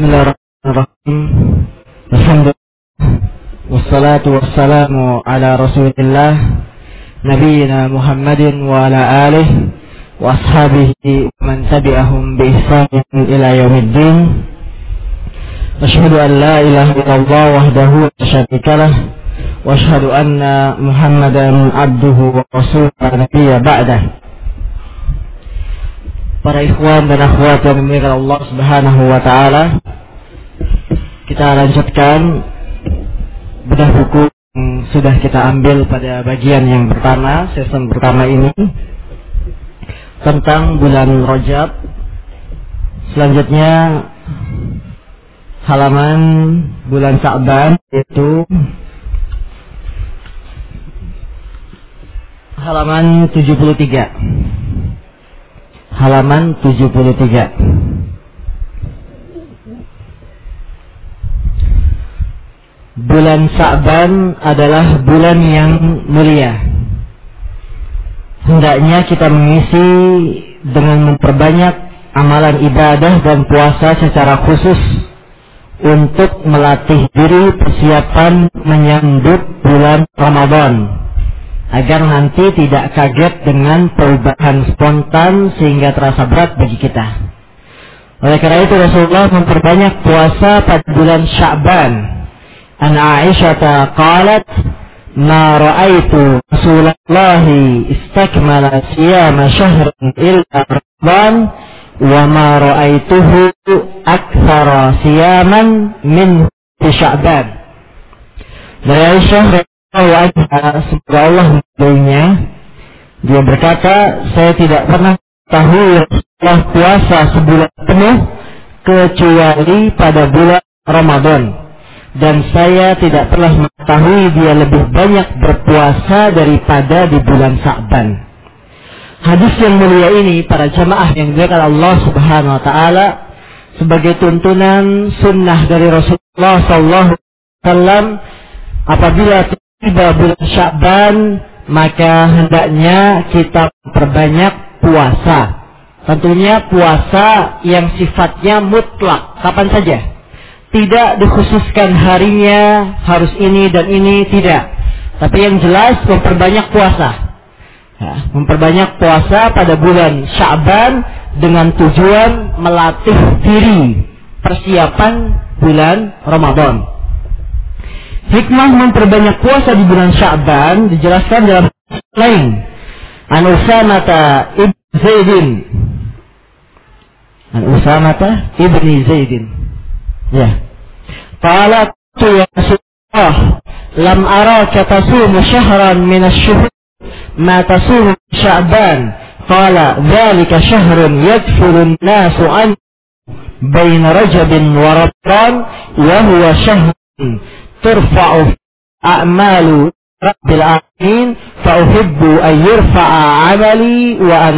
Bismillahirrahmanirrahim. Alhamdulillah. Wassalatu wassalamu ala Rasulillah Nabiyyina Muhammadin wa ala alihi wa ashabihi wa man tabi'ahum bi ihsanin ila yaumiddin. Asyhadu an la ilaha illallah wahdahu la syarika lah wa asyhadu anna Muhammadan abduhu wa rasuluhu nabiyya ba'dah. Para ikhwan dan akhwat yang dimuliakan Allah Subhanahu wa taala, kita lanjutkan bedah buku yang sudah kita ambil pada bagian yang pertama, season pertama ini tentang bulan Rajab. Selanjutnya halaman bulan Sa'ban yaitu halaman 73 halaman 73. Bulan Sa'ban adalah bulan yang mulia. Hendaknya kita mengisi dengan memperbanyak amalan ibadah dan puasa secara khusus untuk melatih diri persiapan menyambut bulan Ramadan agar nanti tidak kaget dengan perubahan spontan sehingga terasa berat bagi kita. Oleh karena itu Rasulullah memperbanyak puasa pada bulan Sya'ban. An Aisyah qalat ma ra'aitu Rasulullah istakmala siyama syahran illa Ramadan wa ma ra'aituhu akthara siyaman min Sya'ban. Dari Aisyah Allah semoga Allah menjadinya dia berkata saya tidak pernah tahu setelah puasa sebulan penuh kecuali pada bulan Ramadan dan saya tidak pernah mengetahui dia lebih banyak berpuasa daripada di bulan Sa'ban. Hadis yang mulia ini para jamaah yang dimuliakan Allah Subhanahu wa taala sebagai tuntunan sunnah dari Rasulullah sallallahu alaihi wasallam apabila tiba bulan Sya'ban maka hendaknya kita perbanyak puasa. Tentunya puasa yang sifatnya mutlak, kapan saja. Tidak dikhususkan harinya harus ini dan ini tidak. Tapi yang jelas memperbanyak puasa. Ya, memperbanyak puasa pada bulan Sya'ban dengan tujuan melatih diri persiapan bulan Ramadan. Hikmah memperbanyak puasa di bulan Sya'ban dijelaskan dalam lain. An Usamata ibn Zaidin. An Usamata ibn Zaidin. Ya. Qala tu ya Rasulullah lam kata tasumu syahran min asy-syuhur ma tasumu Sya'ban. Qala dzalika syahrun yadfuru an-nasu an baina Rajabin wa Ramadan wa huwa syahrun turfa'u a'malu rabbil alamin fa uhibbu 'amali wa.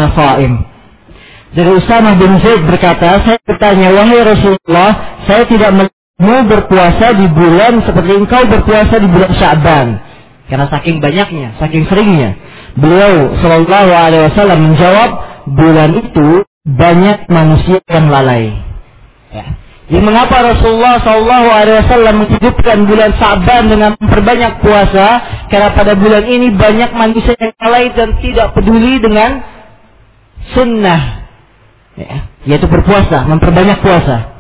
Jadi Usama bin Zaid berkata, saya bertanya, wahai Rasulullah, saya tidak mau berpuasa di bulan seperti engkau berpuasa di bulan Syaban. Karena saking banyaknya, saking seringnya. Beliau Shallallahu Alaihi Wasallam menjawab, bulan itu banyak manusia yang lalai. Ya. Jadi mengapa Rasulullah Shallallahu Alaihi Wasallam menghidupkan bulan Sa'ban dengan memperbanyak puasa? Karena pada bulan ini banyak manusia yang lalai dan tidak peduli dengan sunnah, ya, yaitu berpuasa, memperbanyak puasa.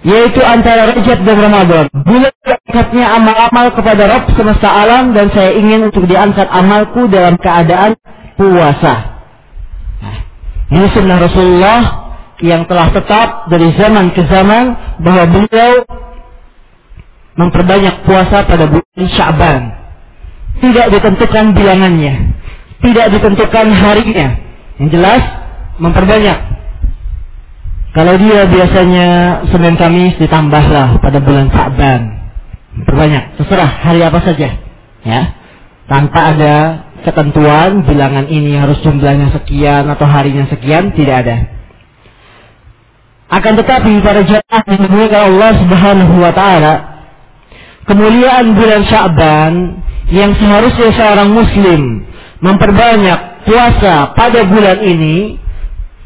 Yaitu antara Rajab dan Ramadan. Bulan angkatnya amal-amal kepada Rabb semesta alam dan saya ingin untuk diangkat amalku dalam keadaan puasa. Nah, ini sunnah Rasulullah yang telah tetap dari zaman ke zaman bahwa beliau memperbanyak puasa pada bulan Sya'ban. Tidak ditentukan bilangannya, tidak ditentukan harinya. Yang jelas memperbanyak. Kalau dia biasanya Senin Kamis ditambahlah pada bulan Sya'ban. Memperbanyak, terserah hari apa saja. Ya. Tanpa ada ketentuan bilangan ini harus jumlahnya sekian atau harinya sekian, tidak ada. Akan tetapi para jemaah yang dimuliakan Allah Subhanahu wa taala, kemuliaan bulan Sya'ban yang seharusnya seorang muslim memperbanyak puasa pada bulan ini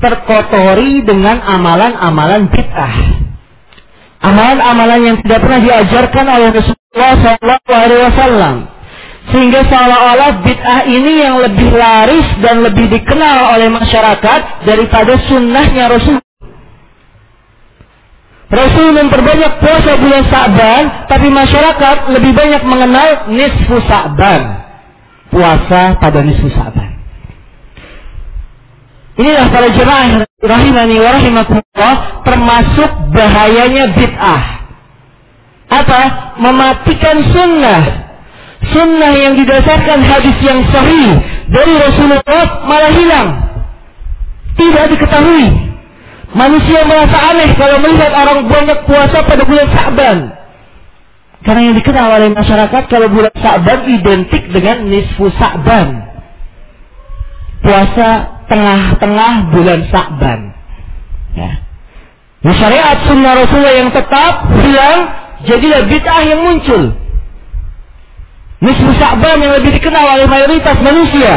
terkotori dengan amalan-amalan bid'ah. Amalan-amalan yang tidak pernah diajarkan oleh Rasulullah SAW. Sehingga seolah-olah bid'ah ini yang lebih laris dan lebih dikenal oleh masyarakat daripada sunnahnya Rasul. Rasul memperbanyak puasa bulan Sa'ban, tapi masyarakat lebih banyak mengenal nisfu Sa'ban. Puasa pada nisfu Sa'ban. Inilah para jemaah rahimani wa rahimakumullah termasuk bahayanya bid'ah. Apa? Mematikan sunnah sunnah yang didasarkan hadis yang sahih dari Rasulullah malah hilang. Tidak diketahui. Manusia merasa aneh kalau melihat orang banyak puasa pada bulan Sa'ban. Karena yang dikenal oleh masyarakat kalau bulan Sa'ban identik dengan nisfu Sa'ban. Puasa tengah-tengah bulan Sa'ban. Ya. Di syariat sunnah Rasulullah yang tetap hilang, jadilah bid'ah yang muncul. Nisfu Sya'ban yang lebih dikenal oleh mayoritas manusia.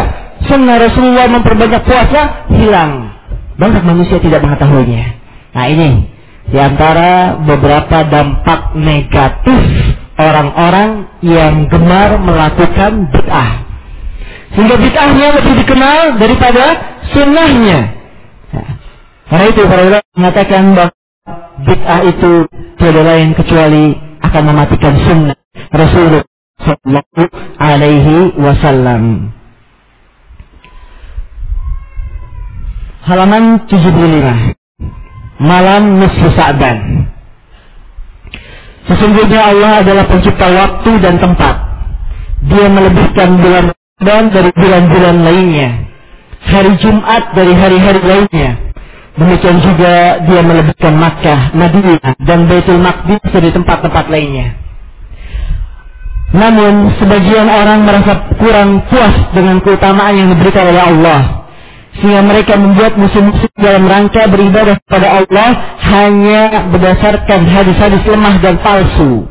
Sunnah Rasulullah memperbanyak puasa hilang. Banyak manusia tidak mengetahuinya. Nah ini di antara beberapa dampak negatif orang-orang yang gemar melakukan bid'ah. Sehingga bid'ahnya lebih dikenal daripada sunnahnya. Nah, karena itu para ulama mengatakan bahwa bid'ah itu tidak lain kecuali akan mematikan sunnah Rasulullah sallallahu alaihi wasallam. Halaman 75. Malam nisfu Sa'ban. Sesungguhnya Allah adalah pencipta waktu dan tempat. Dia melebihkan bulan Ramadan dari bulan-bulan lainnya. Hari Jumat dari hari-hari lainnya. Demikian juga dia melebihkan Makkah, Madinah, dan Baitul Maqdis dari tempat-tempat lainnya. Namun sebagian orang merasa kurang puas dengan keutamaan yang diberikan oleh Allah. Sehingga mereka membuat musim-musim dalam rangka beribadah kepada Allah hanya berdasarkan hadis-hadis lemah dan palsu.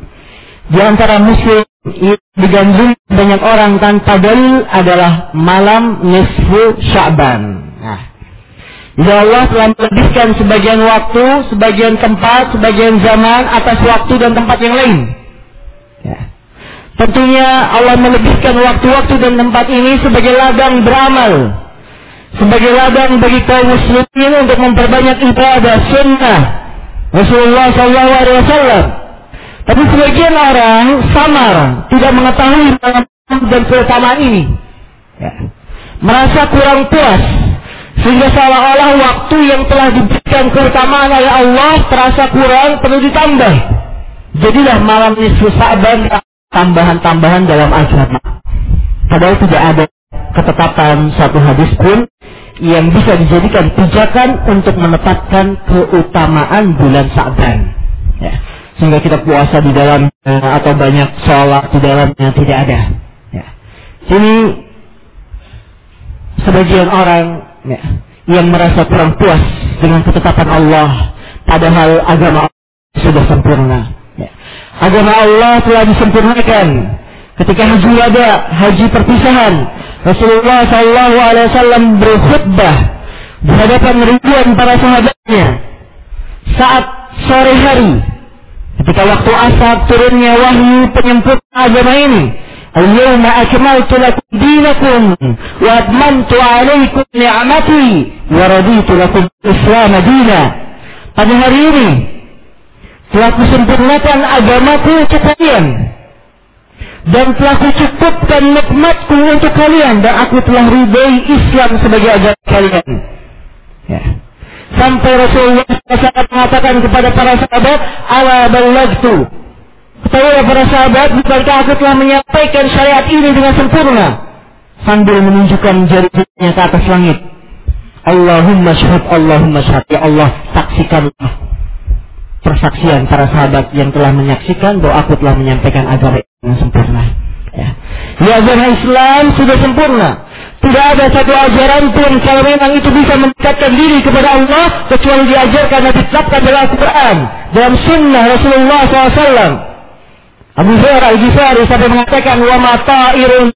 Di antara muslim yang digandrungi banyak orang tanpa dalil adalah malam nisfu Sya'ban. Nah, Ya Allah telah melebihkan sebagian waktu, sebagian tempat, sebagian zaman atas waktu dan tempat yang lain. Ya. Tentunya Allah melebihkan waktu-waktu dan tempat ini sebagai ladang beramal. Sebagai ladang bagi kaum muslimin untuk memperbanyak ibadah sunnah Rasulullah SAW. Tapi sebagian orang samar, tidak mengetahui dan keutamaan ini. Ya. Merasa kurang puas, sehingga seolah-olah waktu yang telah diberikan keutamaan oleh Allah terasa kurang, perlu ditambah. Jadilah malam nisfu Sa'ban tambahan-tambahan dalam agama. Padahal tidak ada ketetapan satu hadis pun yang bisa dijadikan pijakan untuk menetapkan keutamaan bulan Sa'ban. Ya. Sehingga kita puasa di dalam atau banyak sholat di dalamnya tidak ada. Ya. Sini sebagian orang ya, yang merasa kurang puas dengan ketetapan Allah padahal agama sudah sempurna agama Allah telah disempurnakan. Ketika haji wada, haji perpisahan, Rasulullah Shallallahu Alaihi Wasallam berkhutbah di hadapan ribuan para sahabatnya saat sore hari ketika waktu asar turunnya wahyu penyempurna agama ini lakum dinakum wa atmamtu alaikum ni'mati wa raditu lakum Islam dina. Pada hari ini telah kusempurnakan agamaku untuk kalian dan telah kucukupkan nikmatku untuk kalian dan aku telah ridai Islam sebagai agama kalian. Ya. Sampai Rasulullah SAW mengatakan kepada para sahabat, "Ala ballagtu." Ketahuilah para sahabat, bukankah aku telah menyampaikan syariat ini dengan sempurna? Sambil menunjukkan jari-jarinya ke atas langit. Allahumma syahad, Allahumma syahad. Ya Allah, saksikanlah persaksian para sahabat yang telah menyaksikan bahwa aku telah menyampaikan agama yang sempurna. Ya. ya agama Islam sudah sempurna. Tidak ada satu ajaran pun kalau memang itu bisa mendekatkan diri kepada Allah kecuali diajarkan dan ditetapkan dalam Al-Quran dalam Sunnah Rasulullah SAW. Abu Hurairah Al-Ghifari sampai mengatakan wa ma ta'irun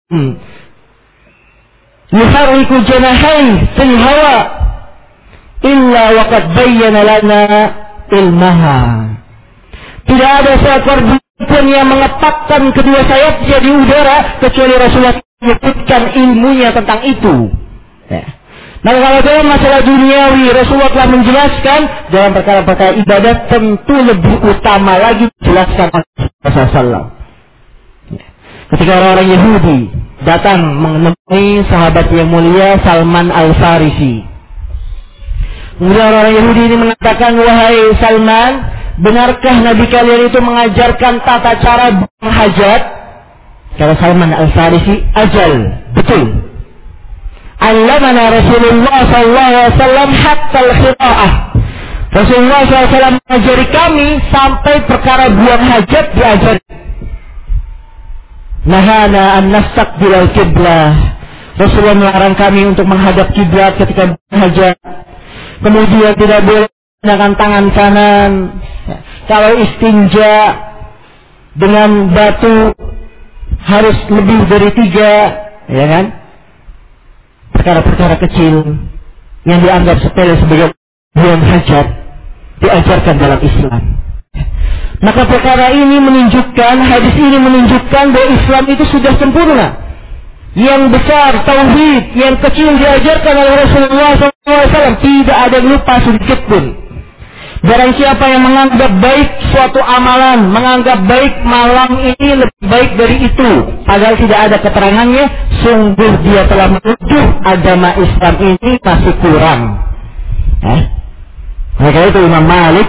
yuharriku janahain fil hawa illa waqad bayyana lana ilmaha. Tidak ada seekor pun yang mengepakkan kedua sayapnya di udara kecuali Rasulullah menyebutkan ilmunya tentang itu. Ya. Nah kalau dalam masalah duniawi Rasulullah telah menjelaskan dalam perkara-perkara ibadat tentu lebih utama lagi dijelaskan Rasulullah. Ya. Ketika orang-orang Yahudi datang menemui sahabat yang mulia Salman Al-Farisi. Kemudian orang Yahudi ini mengatakan, wahai Salman, benarkah Nabi kalian itu mengajarkan tata cara berhajat? Kata Salman Al-Farisi, ajal, betul. Allamana Rasulullah SAW hatta al-khita'ah. Rasulullah SAW mengajari kami sampai perkara buang hajat diajari. Nahana an nastaqbil al-qiblah. Rasulullah melarang kami untuk menghadap kiblat ketika berhajat. Kemudian tidak boleh menggunakan tangan kanan. Kalau istinja dengan batu harus lebih dari tiga, ya kan? Perkara-perkara kecil yang dianggap sepele sebagai buang hajat diajarkan dalam Islam. Maka perkara ini menunjukkan, hadis ini menunjukkan bahwa Islam itu sudah sempurna yang besar tauhid yang kecil diajarkan oleh Rasulullah SAW tidak ada lupa sedikit pun. Barang siapa yang menganggap baik suatu amalan, menganggap baik malam ini lebih baik dari itu, padahal tidak ada keterangannya, sungguh dia telah menuduh agama Islam ini masih kurang. Eh? Maka itu Imam Malik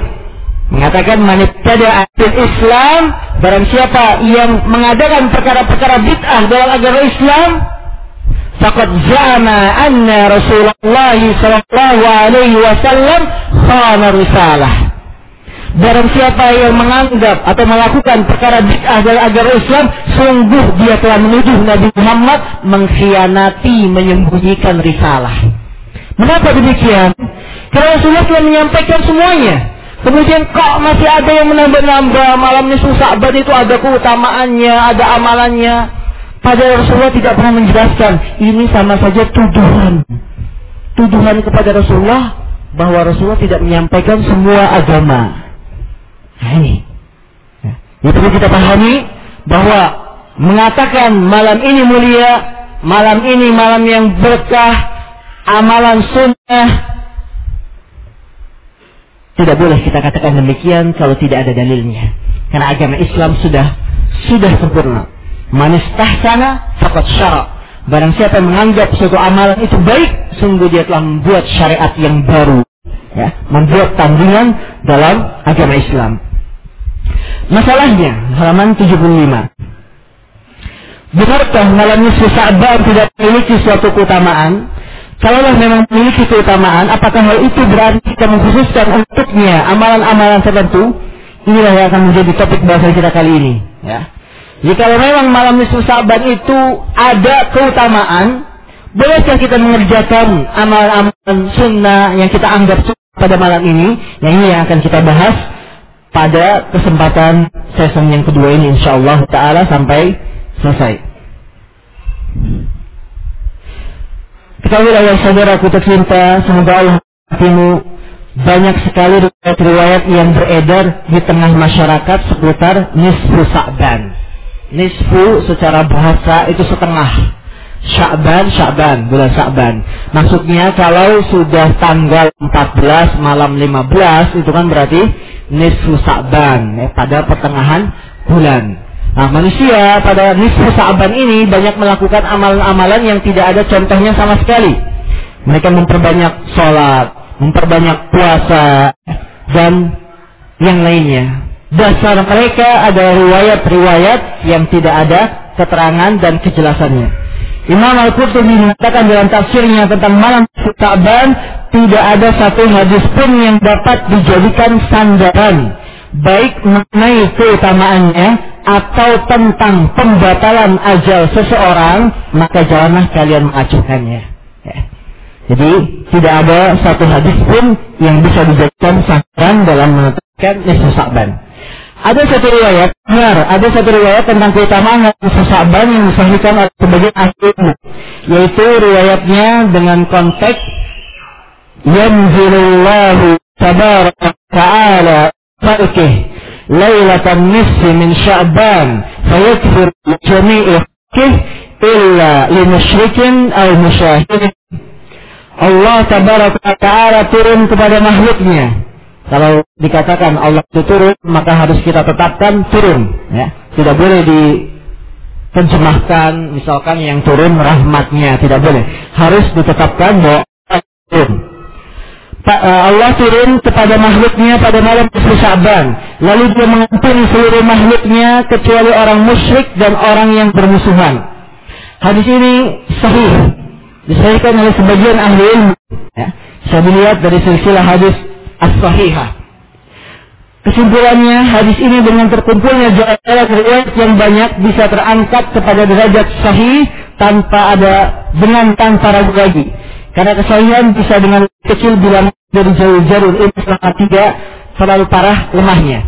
Mengatakan manibtada fil Islam barang siapa yang mengadakan perkara-perkara bid'ah dalam agama Islam faqad za'ama anna Rasulullah sallallahu alaihi wasallam khana risalah. Barang siapa yang menganggap atau melakukan perkara bid'ah dalam agama Islam, sungguh dia telah menuduh Nabi Muhammad mengkhianati, menyembunyikan risalah. Mengapa demikian? Karena Rasulullah telah menyampaikan semuanya. Kemudian kok masih ada yang menambah-nambah malam nisfu Sa'ban itu ada keutamaannya, ada amalannya. Padahal Rasulullah tidak pernah menjelaskan. Ini sama saja tuduhan. Tuduhan kepada Rasulullah bahwa Rasulullah tidak menyampaikan semua agama. Nah ini. Ya. Ini perlu kita pahami bahwa mengatakan malam ini mulia, malam ini malam yang berkah, amalan sunnah, tidak boleh kita katakan demikian kalau tidak ada dalilnya. Karena agama Islam sudah sudah sempurna. Manistah sana fakat syarak. Barang siapa yang menganggap suatu amalan itu baik, sungguh dia telah membuat syariat yang baru. Ya, membuat tandingan dalam agama Islam. Masalahnya, halaman 75. Benarkah malam nisfu Sa'ban tidak memiliki suatu keutamaan? Kalaulah memang memiliki keutamaan, apakah hal itu berarti kita mengkhususkan untuknya amalan-amalan tertentu? Inilah yang akan menjadi topik bahasa kita kali ini. Ya. Jika memang malam nisfu Saban itu ada keutamaan, bolehkah kita mengerjakan amalan-amalan sunnah yang kita anggap pada malam ini? Yang ini yang akan kita bahas pada kesempatan season yang kedua ini insya Allah Taala sampai selesai. Ketahuilah ya saudaraku tercinta, semoga Allah hatimu banyak sekali riwayat yang beredar di tengah masyarakat seputar nisfu Sa'ban. Nisfu secara bahasa itu setengah. Sya'ban, Sya'ban, bulan Sya'ban. Maksudnya kalau sudah tanggal 14 malam 15 itu kan berarti nisfu Sa'ban ya, pada pertengahan bulan. Nah manusia pada nisfu sa'ban ini banyak melakukan amalan-amalan yang tidak ada contohnya sama sekali. Mereka memperbanyak sholat, memperbanyak puasa, dan yang lainnya. Dasar mereka ada riwayat-riwayat yang tidak ada keterangan dan kejelasannya. Imam Al-Qurtubi mengatakan dalam tafsirnya tentang malam Sa'ban tidak ada satu hadis pun yang dapat dijadikan sandaran baik mengenai keutamaannya atau tentang pembatalan ajal seseorang, maka janganlah kalian mengacuhkannya. Ya. Jadi tidak ada satu hadis pun yang bisa dijadikan sandaran dalam menentukan nisfu Sa'ban. Ada satu riwayat, benar, ada satu riwayat tentang keutamaan nisfu Sa'ban yang disahihkan oleh sebagian ahli yaitu riwayatnya dengan konteks yanzilullahu tabaraka ta'ala lailatan nisfi min fayakfir jami'i kih illa li musyrikin aw musyahidin Allah tabaraka ta'ala turun kepada makhluknya. Kalau dikatakan Allah itu turun maka harus kita tetapkan turun ya. Tidak boleh di terjemahkan misalkan yang turun rahmatnya tidak boleh. Harus ditetapkan bahwa turun Allah turun kepada makhluknya pada malam ke Syaban. Lalu dia mengampuni seluruh makhluknya kecuali orang musyrik dan orang yang bermusuhan. Hadis ini sahih. Disahihkan oleh sebagian ahli ilmu. Ya. saya dilihat dari silsilah hadis as-sahihah. Kesimpulannya, hadis ini dengan terkumpulnya jalan riwayat yang banyak bisa terangkat kepada derajat sahih tanpa ada dengan tanpa ragu lagi. Karena kesahihan bisa dengan kecil bilang dari jauh jalur ini selama tiga terlalu parah lemahnya.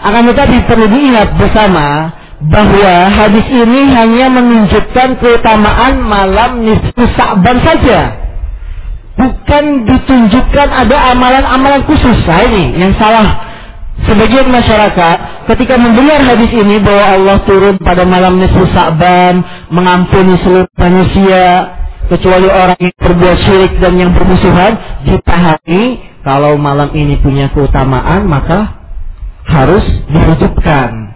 Akan tetapi perlu diingat bersama bahwa hadis ini hanya menunjukkan keutamaan malam nisfu Sa'ban saja. Bukan ditunjukkan ada amalan-amalan khusus. Nah ini yang salah Sebagian masyarakat ketika mendengar hadis ini bahwa Allah turun pada malam nisfu Sa'ban mengampuni seluruh manusia kecuali orang yang berbuat syirik dan yang bermusuhan dipahami kalau malam ini punya keutamaan maka harus dihidupkan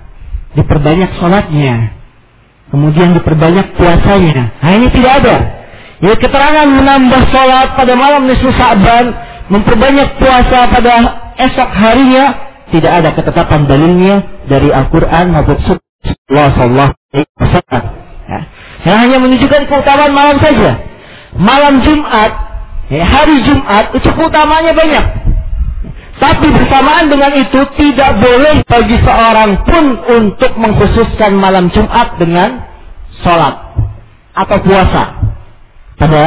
diperbanyak sholatnya. Kemudian diperbanyak puasanya. Nah ini tidak ada. Ya keterangan menambah sholat pada malam nisfu Sa'ban memperbanyak puasa pada esok harinya tidak ada ketetapan dalilnya dari Al-Quran maupun Sunnah Sallallahu Alaihi Wasallam. Ya. Yang hanya menunjukkan keutamaan malam saja. Malam Jumat, ya, hari Jumat itu keutamanya banyak. Tapi bersamaan dengan itu tidak boleh bagi seorang pun untuk mengkhususkan malam Jumat dengan sholat atau puasa pada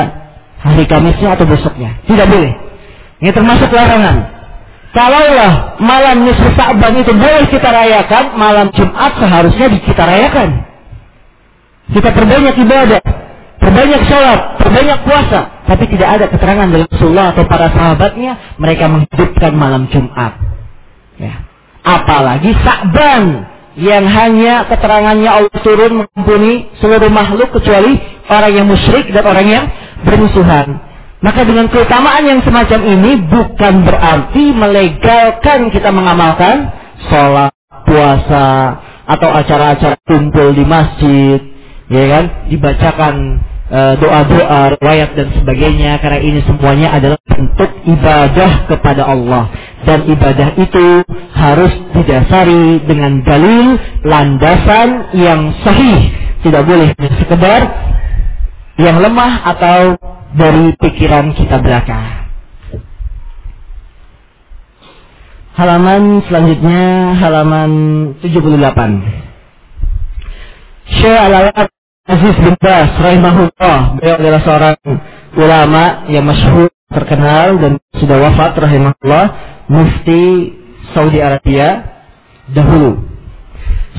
hari Kamisnya atau besoknya. Tidak boleh. Ini termasuk larangan. Kalaulah malam nisfu Sa'ban itu boleh kita rayakan, malam Jumat seharusnya kita rayakan. Kita perbanyak ibadah, perbanyak sholat, perbanyak puasa. Tapi tidak ada keterangan dari Rasulullah atau para sahabatnya, mereka menghidupkan malam Jumat. Ya. Apalagi Sa'ban yang hanya keterangannya Allah turun mengampuni seluruh makhluk kecuali orang yang musyrik dan orang yang bermusuhan. Maka dengan keutamaan yang semacam ini bukan berarti melegalkan kita mengamalkan sholat, puasa, atau acara-acara kumpul di masjid, ya kan, dibacakan e, doa-doa, riwayat dan sebagainya, karena ini semuanya adalah bentuk ibadah kepada Allah. Dan ibadah itu harus didasari dengan dalil landasan yang sahih. Tidak boleh sekedar yang lemah atau dari pikiran kita belaka. Halaman selanjutnya halaman 78. Syekh Al-Alaq Aziz bin Bas rahimahullah, beliau adalah seorang ulama yang masyhur terkenal dan sudah wafat rahimahullah, mufti Saudi Arabia dahulu.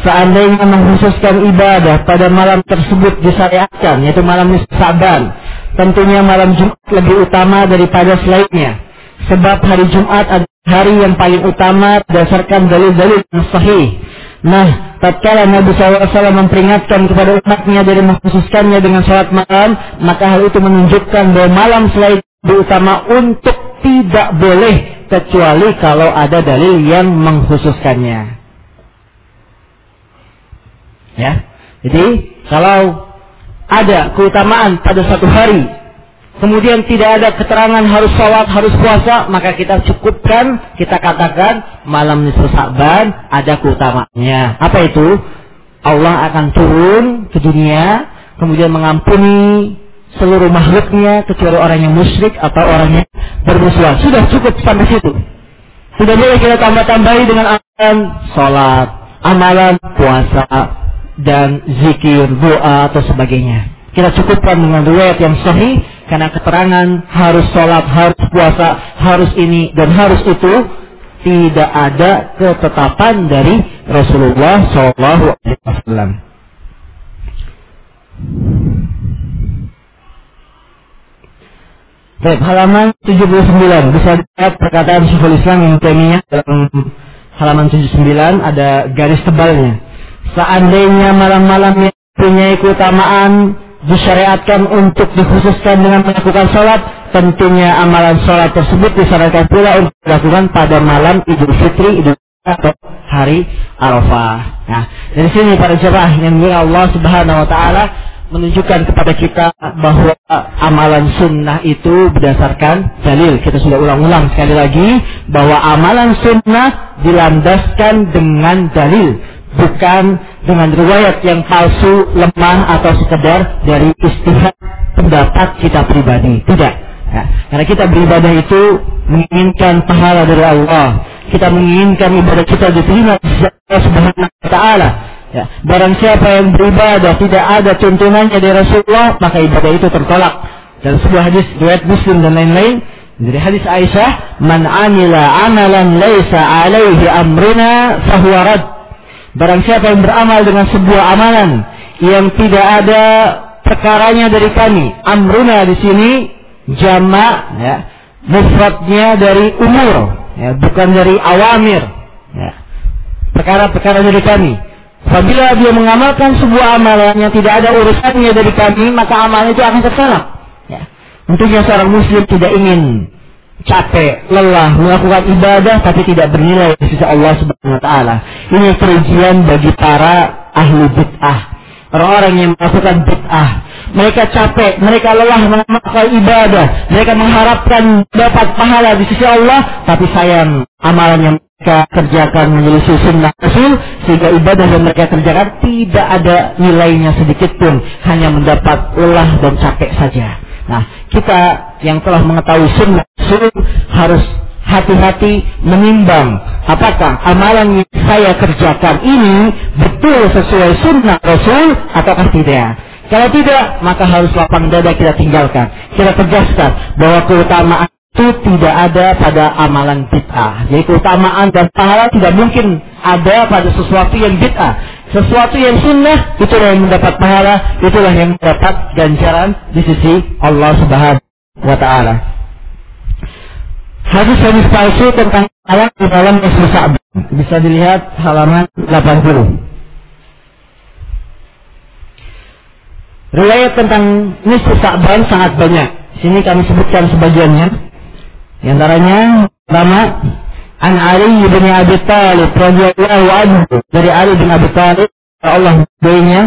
Seandainya mengkhususkan ibadah pada malam tersebut disyariatkan, yaitu malam Saban, tentunya malam Jumat lebih utama daripada selainnya. Sebab hari Jumat adalah hari yang paling utama berdasarkan dalil-dalil yang sahih. Nah, tatkala Nabi SAW memperingatkan kepada umatnya dari mengkhususkannya dengan sholat malam, maka hal itu menunjukkan bahwa malam selain lebih utama untuk tidak boleh kecuali kalau ada dalil yang mengkhususkannya. Ya. Jadi kalau ada keutamaan pada satu hari, kemudian tidak ada keterangan harus sholat, harus puasa, maka kita cukupkan, kita katakan malam nisfu Sa'ban ada keutamaannya. Apa itu? Allah akan turun ke dunia, kemudian mengampuni seluruh makhluknya kecuali orang yang musyrik atau orang yang bermusuhan. Sudah cukup sampai situ. Tidak boleh kita tambah-tambahi dengan amalan sholat, amalan puasa, dan zikir, doa atau sebagainya. Kita cukupkan dengan riwayat yang sahih karena keterangan harus sholat, harus puasa, harus ini dan harus itu tidak ada ketetapan dari Rasulullah Shallallahu Alaihi Wasallam. Baik, halaman 79 bisa lihat perkataan Syekhul Islam yang Taimiyah dalam halaman 79 ada garis tebalnya. Seandainya malam-malam yang punya keutamaan disyariatkan untuk dikhususkan dengan melakukan sholat, tentunya amalan sholat tersebut disarankan pula untuk dilakukan pada malam Idul Fitri, Idul atau hari Arafah. Nah, dari sini para jemaah yang Allah Subhanahu wa taala menunjukkan kepada kita bahwa amalan sunnah itu berdasarkan dalil. Kita sudah ulang-ulang sekali lagi bahwa amalan sunnah dilandaskan dengan dalil, bukan dengan riwayat yang palsu, lemah atau sekedar dari istihad pendapat kita pribadi. Tidak. Ya, karena kita beribadah itu menginginkan pahala dari Allah. Kita menginginkan ibadah kita diterima Allah Subhanahu wa taala Ya, barang siapa yang beribadah tidak ada tuntunannya dari Rasulullah, maka ibadah itu tertolak. Dan sebuah hadis riwayat Muslim dan lain-lain dari hadis Aisyah, "Man 'amila 'amalan laisa 'alaihi amruna fahuwa rad." Barang siapa yang beramal dengan sebuah amalan yang tidak ada perkaranya dari kami, amruna di sini jamak ya, mufradnya dari umur, ya, bukan dari awamir. Ya. Perkara-perkara dari kami. Apabila dia mengamalkan sebuah amalan yang tidak ada urusannya dari kami, maka amalan itu akan tertolak. Ya. Tentunya seorang muslim tidak ingin capek, lelah, melakukan ibadah tapi tidak bernilai di sisi Allah Subhanahu wa taala. Ini kerugian bagi para ahli bid'ah. Orang-orang yang melakukan bid'ah. Mereka capek, mereka lelah melakukan ibadah. Mereka mengharapkan dapat pahala di sisi Allah, tapi sayang amalan yang mereka kerjakan menyelisih sunnah Rasul sehingga ibadah yang mereka kerjakan tidak ada nilainya sedikit pun hanya mendapat lelah dan capek saja. Nah, kita yang telah mengetahui sunnah Rasul harus hati-hati menimbang apakah amalan yang saya kerjakan ini betul sesuai sunnah Rasul ataukah tidak. Kalau tidak, maka harus lapang dada kita tinggalkan. Kita tegaskan bahwa keutamaan itu tidak ada pada amalan bid'ah. Jadi keutamaan dan pahala tidak mungkin ada pada sesuatu yang bid'ah. Sesuatu yang sunnah itulah yang mendapat pahala, itulah yang mendapat ganjaran di sisi Allah Subhanahu wa taala. Hadis-hadis palsu tentang alam di dalam Ismu bisa dilihat halaman 80. Riwayat tentang nisfu Sa'ban sangat banyak. Sini kami sebutkan sebagiannya. Di antaranya pertama An Ali bin Abi Thalib radhiyallahu anhu. Dari Ali bin Abi Thalib Allah ridhonya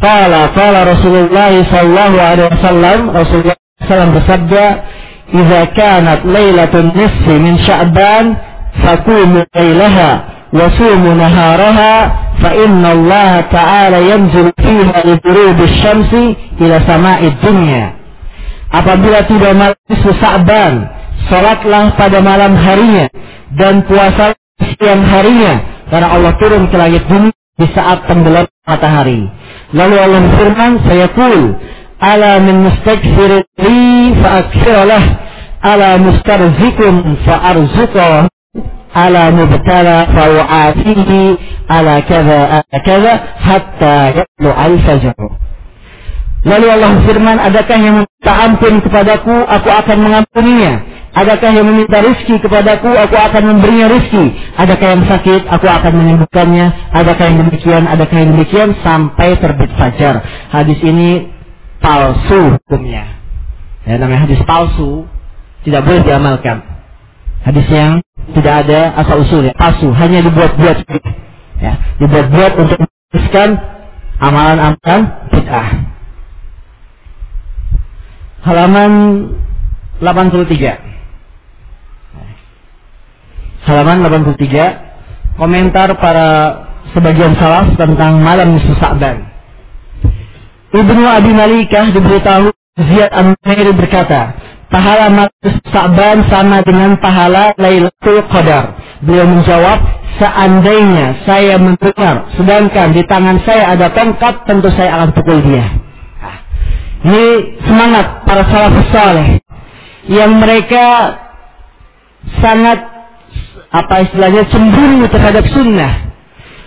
qala qala Rasulullah sallallahu alaihi wasallam Rasulullah sallam bersabda idza kanat lailatun nisfi min sya'ban faqumu lailaha wa sumu naharaha fa inna Allah ta'ala yanzil fiha ghurubi syamsi ila sama'id dunya. Apabila tiba malam Sya'ban Salatlah pada malam harinya dan puasa siang harinya karena Allah turun ke langit bumi di saat tenggelam matahari. Lalu Allah berfirman, saya kul, ala min mustakfir li fa'akfiralah, ala mustarzikum fa'arzuqah, ala mubtala fa'u'afihi, ala kaza, ala kaza, hatta yatlu al-fajr. Lalu Allah firman, adakah yang minta ampun kepadaku, aku akan mengampuninya. Adakah yang meminta rizki kepadaku, aku akan memberinya rizki. Adakah yang sakit, aku akan menyembuhkannya. Adakah yang demikian, adakah yang demikian, sampai terbit fajar. Hadis ini palsu hukumnya. Ya, namanya hadis palsu, tidak boleh diamalkan. Hadis yang tidak ada asal usulnya, palsu, hanya dibuat-buat. Ya, dibuat-buat untuk menuliskan amalan-amalan bid'ah. Halaman 83 halaman 83 komentar para sebagian salaf tentang malam nisfu Sa'ban. Ibnu Abi Malikah diberitahu Ziyad An-Nairi berkata, pahala malam Sa'ban sama dengan pahala Lailatul Qadar. Beliau menjawab, seandainya saya mendengar, sedangkan di tangan saya ada tongkat, tentu saya akan pukul dia. Nah, ini semangat para salafus saleh yang mereka sangat apa istilahnya cemburu terhadap sunnah.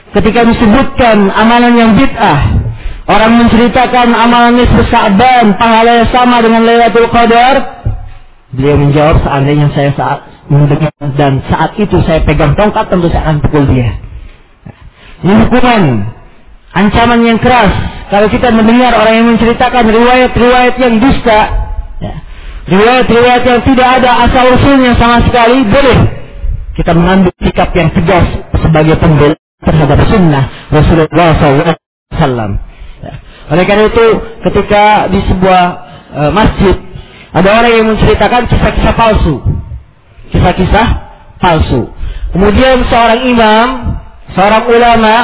Ketika disebutkan amalan yang bid'ah, orang menceritakan amalan nisfu Sa'ban, pahala yang sama dengan Lailatul Qadar, beliau menjawab seandainya saya saat mendengar dan saat itu saya pegang tongkat tentu saya akan pukul dia. Ini hukuman ancaman yang keras kalau kita mendengar orang yang menceritakan riwayat-riwayat yang dusta, ya, riwayat-riwayat yang tidak ada asal usulnya sama sekali, boleh kita mengambil sikap yang tegas sebagai pembela terhadap sunnah Rasulullah SAW. Ya. Oleh karena itu, ketika di sebuah uh, masjid ada orang yang menceritakan kisah-kisah palsu, kisah-kisah palsu. Kemudian seorang imam, seorang ulama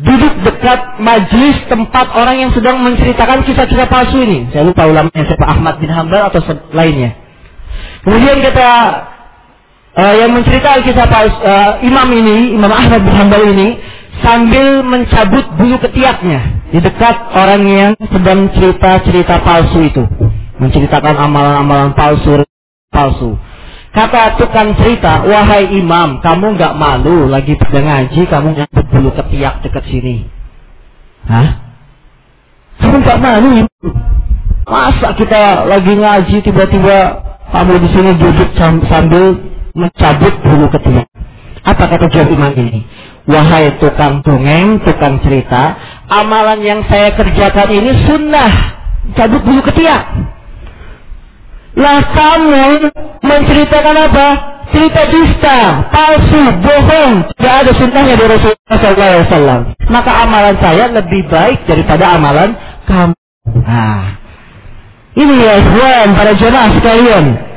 duduk dekat majlis tempat orang yang sedang menceritakan kisah-kisah palsu ini. Saya lupa ulamanya siapa Ahmad bin Hambal atau lainnya. Kemudian kata uh, yang menceritakan kisah uh, imam ini, Imam Ahmad bin Hambal ini sambil mencabut bulu ketiaknya di dekat orang yang sedang cerita-cerita palsu itu, menceritakan amalan-amalan palsu palsu. Kata tukang cerita, wahai imam, kamu nggak malu lagi pada ngaji, kamu nyabut bulu ketiak dekat sini. Hah? Kamu nggak malu? Masa kita lagi ngaji tiba-tiba kamu di sini duduk sambil mencabut bulu ketiak? Apa kata jawab imam ini? Wahai tukang dongeng, tukang cerita, amalan yang saya kerjakan ini sunnah. Cabut bulu ketiak. Lah kamu menceritakan apa? Cerita dusta, palsu, bohong. Tidak ada sunnahnya dari Rasulullah SAW. Maka amalan saya lebih baik daripada amalan kamu. Nah, ini ya para jemaah sekalian.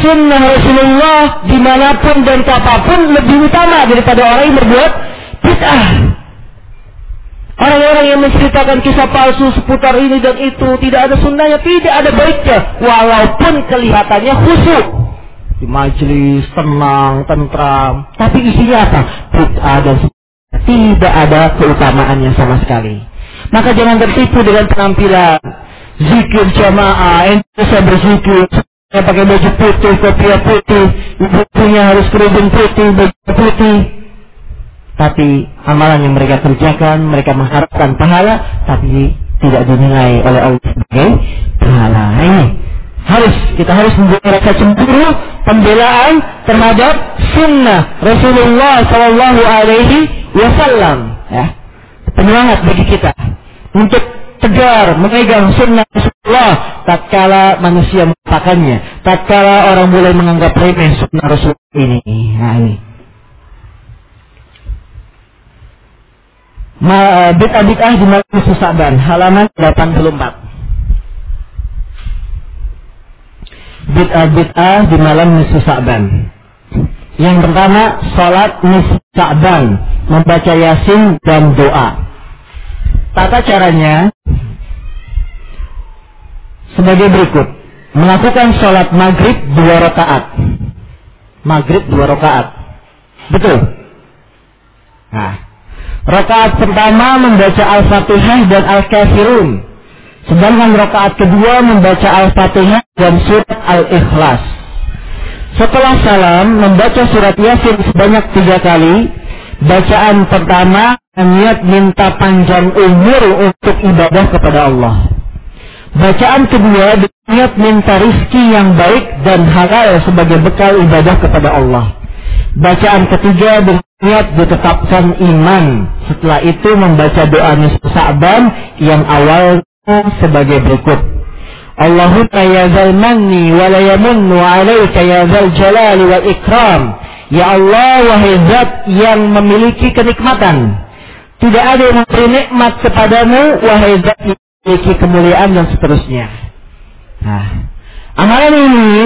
Sunnah Rasulullah di mana pun dan kapan pun lebih utama daripada orang yang berbuat bid'ah. Orang-orang yang menceritakan kisah palsu seputar ini dan itu tidak ada sunnahnya, tidak ada baiknya, walaupun kelihatannya khusyuk di majelis tenang, tentram, tapi isinya apa? Bid'ah dan tidak ada keutamaannya sama sekali. Maka jangan tertipu dengan penampilan zikir jamaah, ente berzikir, saya pakai baju putih, kopiah putih, ibunya harus kerudung putih, baju putih, tapi amalan yang mereka kerjakan, mereka mengharapkan pahala, tapi tidak dinilai oleh Allah sebagai pahala. Ini harus kita harus membuat rasa cemburu pembelaan terhadap sunnah Rasulullah Shallallahu Alaihi Wasallam. Ya, penyemangat bagi kita untuk tegar memegang sunnah Rasulullah tatkala manusia melupakannya, tatkala orang mulai menganggap remeh sunnah Rasulullah ini. Nah, ini. Eh, bid'ah-bid'ah di malam nisfu Sa'ban, halaman 84. Bid'ah-bid'ah di malam nisfu Sa'ban. Yang pertama, nisfu Sa'ban, membaca Yasin dan doa. Tata caranya sebagai berikut. Melakukan sholat maghrib dua rakaat. Maghrib dua rakaat. Betul? Nah, Rakaat pertama membaca Al-Fatihah dan Al-Kafirun. Sedangkan rakaat kedua membaca Al-Fatihah dan surat Al-Ikhlas. Setelah salam, membaca surat Yasin sebanyak tiga kali. Bacaan pertama, niat minta panjang umur untuk ibadah kepada Allah. Bacaan kedua, niat minta rizki yang baik dan halal sebagai bekal ibadah kepada Allah. Bacaan ketiga niat ditetapkan iman. Setelah itu membaca doa nisfu Sa'ban yang awal sebagai berikut. Allahumma ya zal manni wa la yamunnu alayka ya zal jalali wal ikram. Ya Allah wahai zat yang memiliki kenikmatan. Tidak ada yang memberi nikmat kepadamu wahai zat yang memiliki kemuliaan dan seterusnya. Nah, amalan ini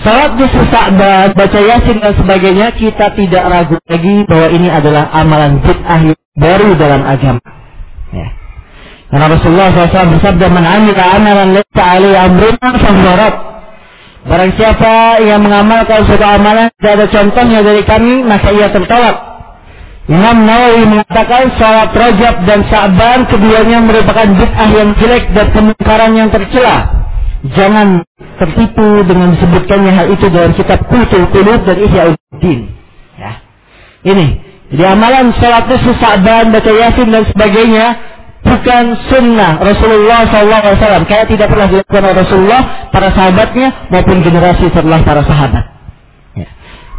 Salat di Sa'ban, baca Yasin dan sebagainya, kita tidak ragu lagi bahwa ini adalah amalan bid'ah baru dalam agama. Ya. Karena Rasulullah SAW bersabda, "Man amalan laysa alaihi amruna fahuwa Barang siapa yang mengamalkan suatu amalan tidak ada contohnya dari kami, maka ia tertolak. Imam Nawawi mengatakan salat Rajab dan Sa'ban keduanya merupakan bid'ah yang jelek dan kemungkaran yang tercela. Jangan tertipu dengan disebutkannya hal itu dalam kitab Kutul Kulub dan Ihya'uddin. Ya. Ini. Jadi amalan sholat nisfu Sa'ban, baca Yasin dan sebagainya bukan sunnah Rasulullah SAW. Kayak tidak pernah dilakukan oleh Rasulullah, para sahabatnya maupun generasi setelah para sahabat.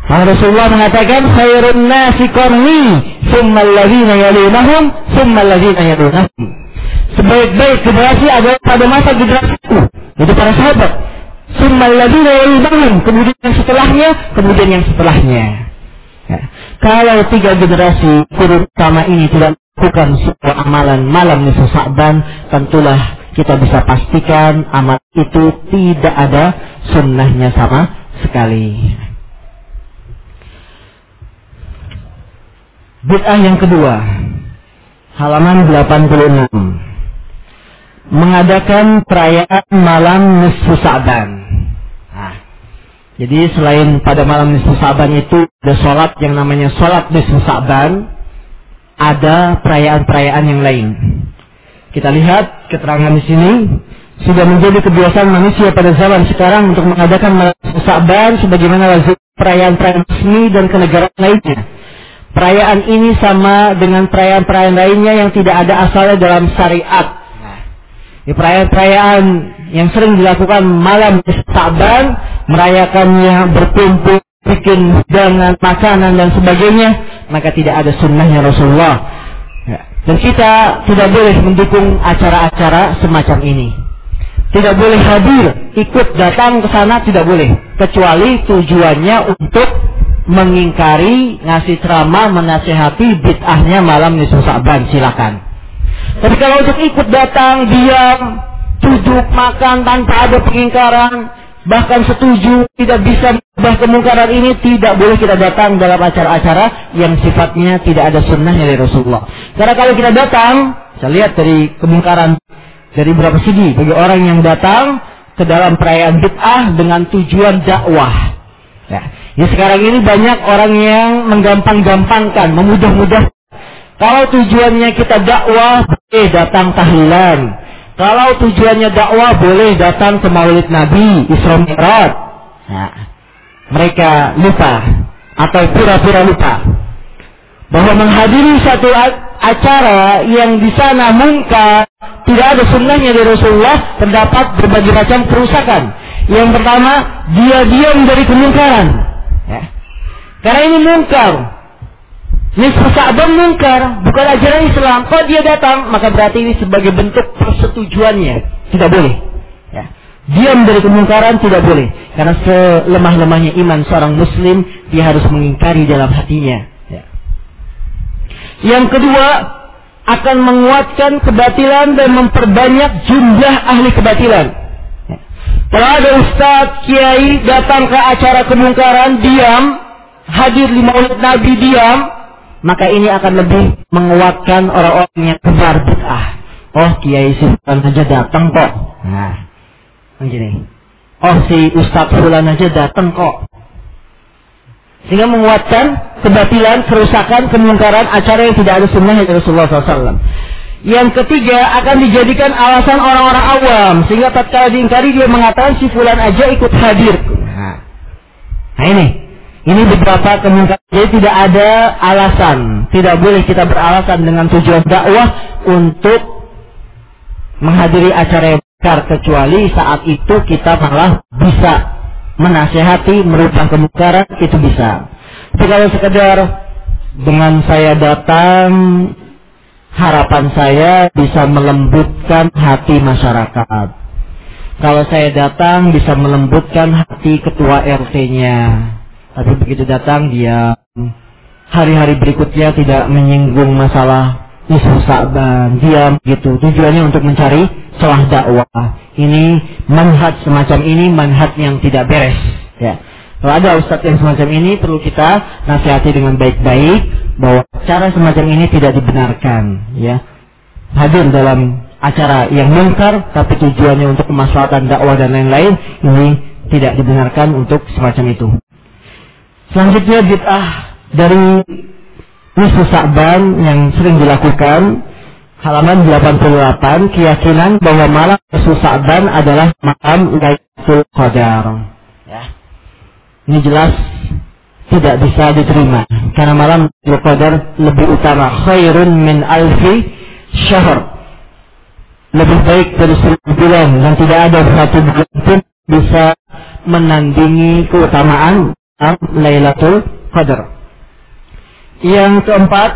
Ya. Rasulullah mengatakan khairun nasi qarni thumma alladhina yalunahum thumma alladhina yalunahum. Sebaik-baik generasi adalah pada masa generasiku. Itu para sahabat. Thumma alladhina yalunahum, kemudian yang setelahnya, kemudian yang setelahnya. Ya. Kalau tiga generasi kurun utama ini tidak melakukan sebuah amalan malam nisfu Sa'ban, tentulah kita bisa pastikan amal itu tidak ada sunnahnya sama sekali. Bid'ah yang kedua, halaman 86. Mengadakan perayaan malam nisfu Sa'ban. Nah, jadi selain pada malam nisfu Sa'ban itu ada sholat yang namanya sholat nisfu Sa'ban, ada perayaan-perayaan yang lain. Kita lihat keterangan di sini sudah menjadi kebiasaan manusia pada zaman sekarang untuk mengadakan Sa'ban sebagaimana perayaan-perayaan resmi dan kenegaraan lainnya. Perayaan ini sama dengan perayaan-perayaan lainnya yang tidak ada asalnya dalam syariat. Di perayaan-perayaan yang sering dilakukan malam Sa'ban, merayakannya berkumpul, bikin hidangan, makanan dan sebagainya, maka tidak ada sunnahnya Rasulullah dan kita tidak boleh mendukung acara-acara semacam ini. Tidak boleh hadir, ikut datang ke sana tidak boleh. Kecuali tujuannya untuk mengingkari, ngasih ceramah, menasehati bid'ahnya malam nisfu Sa'ban, silakan. Tapi kalau untuk ikut datang, diam, duduk, makan tanpa ada pengingkaran, bahkan setuju tidak bisa mengubah kemungkaran ini tidak boleh kita datang dalam acara-acara yang sifatnya tidak ada sunnah dari Rasulullah. Karena kalau kita datang, saya lihat dari kemungkaran dari berapa segi bagi orang yang datang ke dalam perayaan bid'ah dengan tujuan dakwah. Ya. Ya sekarang ini banyak orang yang menggampang-gampangkan, memudah-mudah. Kalau tujuannya kita dakwah, eh datang tahlilan, kalau tujuannya dakwah boleh datang ke maulid Nabi, Isra Mi'raj. Nah, mereka lupa atau pura-pura lupa bahwa menghadiri satu acara yang di sana mungkar tidak ada sunnahnya dari Rasulullah terdapat berbagai macam kerusakan. Yang pertama, dia diam dari kemungkaran. Ya. Karena ini mungkar, Nisfu Sa'ban mungkar, bukan ajaran Islam. Kalau dia datang, maka berarti ini sebagai bentuk persetujuannya. Tidak boleh. Ya. Diam dari kemungkaran tidak boleh. Karena selemah-lemahnya iman seorang muslim, dia harus mengingkari dalam hatinya. Ya. Yang kedua, akan menguatkan kebatilan dan memperbanyak jumlah ahli kebatilan. Kalau ada ustadz, kiai datang ke acara kemungkaran, diam, hadir di maulid Nabi, diam, maka ini akan lebih menguatkan orang-orang yang kebar bid'ah. Oh, Kiai Sultan aja datang kok. Nah, begini. Oh, si Ustadz Fulan aja datang kok. Sehingga menguatkan kebatilan, kerusakan, kemungkaran acara yang tidak ada sunnah dari Rasulullah SAW. Yang ketiga akan dijadikan alasan orang-orang awam sehingga tatkala diingkari dia mengatakan si fulan aja ikut hadir. Nah, ini ini beberapa kemungkinan. Jadi tidak ada alasan. Tidak boleh kita beralasan dengan tujuan dakwah untuk menghadiri acara yang besar kecuali saat itu kita malah bisa menasehati merubah kemungkaran itu bisa. Tapi kalau sekedar dengan saya datang harapan saya bisa melembutkan hati masyarakat. Kalau saya datang bisa melembutkan hati ketua RT-nya tapi begitu datang dia hari-hari berikutnya tidak menyinggung masalah nisfu Sa'ban, diam gitu. Tujuannya untuk mencari celah dakwah. Ini manhaj semacam ini manhaj yang tidak beres. Ya. Kalau ada ustadz yang semacam ini perlu kita nasihati dengan baik-baik bahwa cara semacam ini tidak dibenarkan. Ya. Hadir dalam acara yang mungkar tapi tujuannya untuk kemaslahatan dakwah dan lain-lain ini tidak dibenarkan untuk semacam itu. Selanjutnya bid'ah dari nisfu Sa'ban yang sering dilakukan halaman 88 keyakinan bahwa malam nisfu Sa'ban adalah malam Lailatul Qadar. Ya. Ini jelas tidak bisa diterima karena malam Qadar lebih utama khairun min alfi syahr. Lebih baik dari seribu bulan dan tidak ada satu bulan pun bisa menandingi keutamaan Lailatul Qadar. Yang keempat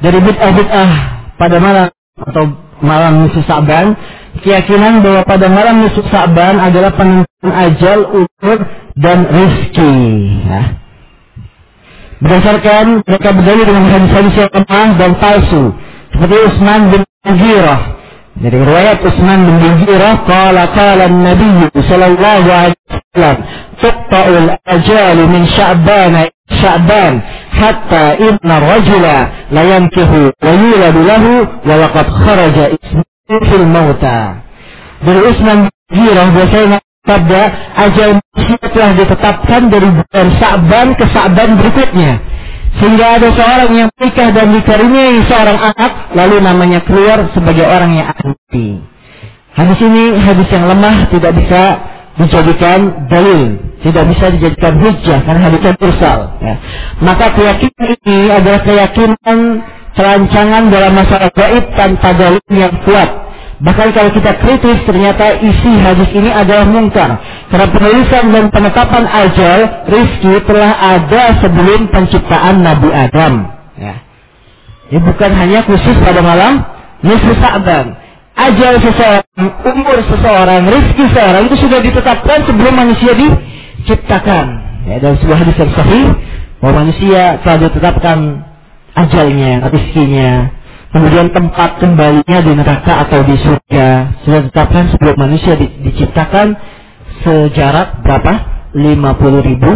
dari bid'ah-bid'ah pada malam atau malam nisfu Sa'ban, keyakinan bahwa pada malam nisfu Sa'ban adalah penentuan ajal, umur dan rezeki. Ya. Berdasarkan mereka berdalil dengan hadis-hadis yang lemah dan palsu, seperti Utsman bin Mughirah. Dari riwayat Utsman bin Mughirah, qala qala Nabi sallallahu alaihi wasallam, tuqta'ul ajal min Sya'ban Sya'ban hatta inna rajula la yankihu wa yuladu lahu wa laqad kharaja ismuhu fil mauta. Dari Utsman bin Mughirah biasanya sabda ajal manusia telah ditetapkan dari bulan Sa'ban ke Sa'ban berikutnya. Sehingga ada seorang yang menikah dan dikaruniai seorang anak, lalu namanya keluar sebagai orang yang akan mati. Hadis ini hadis yang lemah tidak bisa dijadikan dalil, tidak bisa dijadikan hujah karena hadisnya mursal. Ya. Maka keyakinan ini adalah keyakinan perancangan dalam masalah gaib tanpa dalil yang kuat. Bahkan kalau kita kritis ternyata isi hadis ini adalah mungkar. Karena penulisan dan penetapan ajal rizki telah ada sebelum penciptaan Nabi Adam. Ya. Ini bukan hanya khusus pada malam nisfu Sa'ban. Ajal seseorang, umur seseorang, rizki seseorang itu sudah ditetapkan sebelum manusia diciptakan. Ya, dalam sebuah hadis yang sahih bahwa manusia telah ditetapkan ajalnya, rizkinya, Kemudian tempat kembalinya di neraka atau di surga sudah ditetapkan sebelum manusia di, diciptakan sejarak berapa? 50 ribu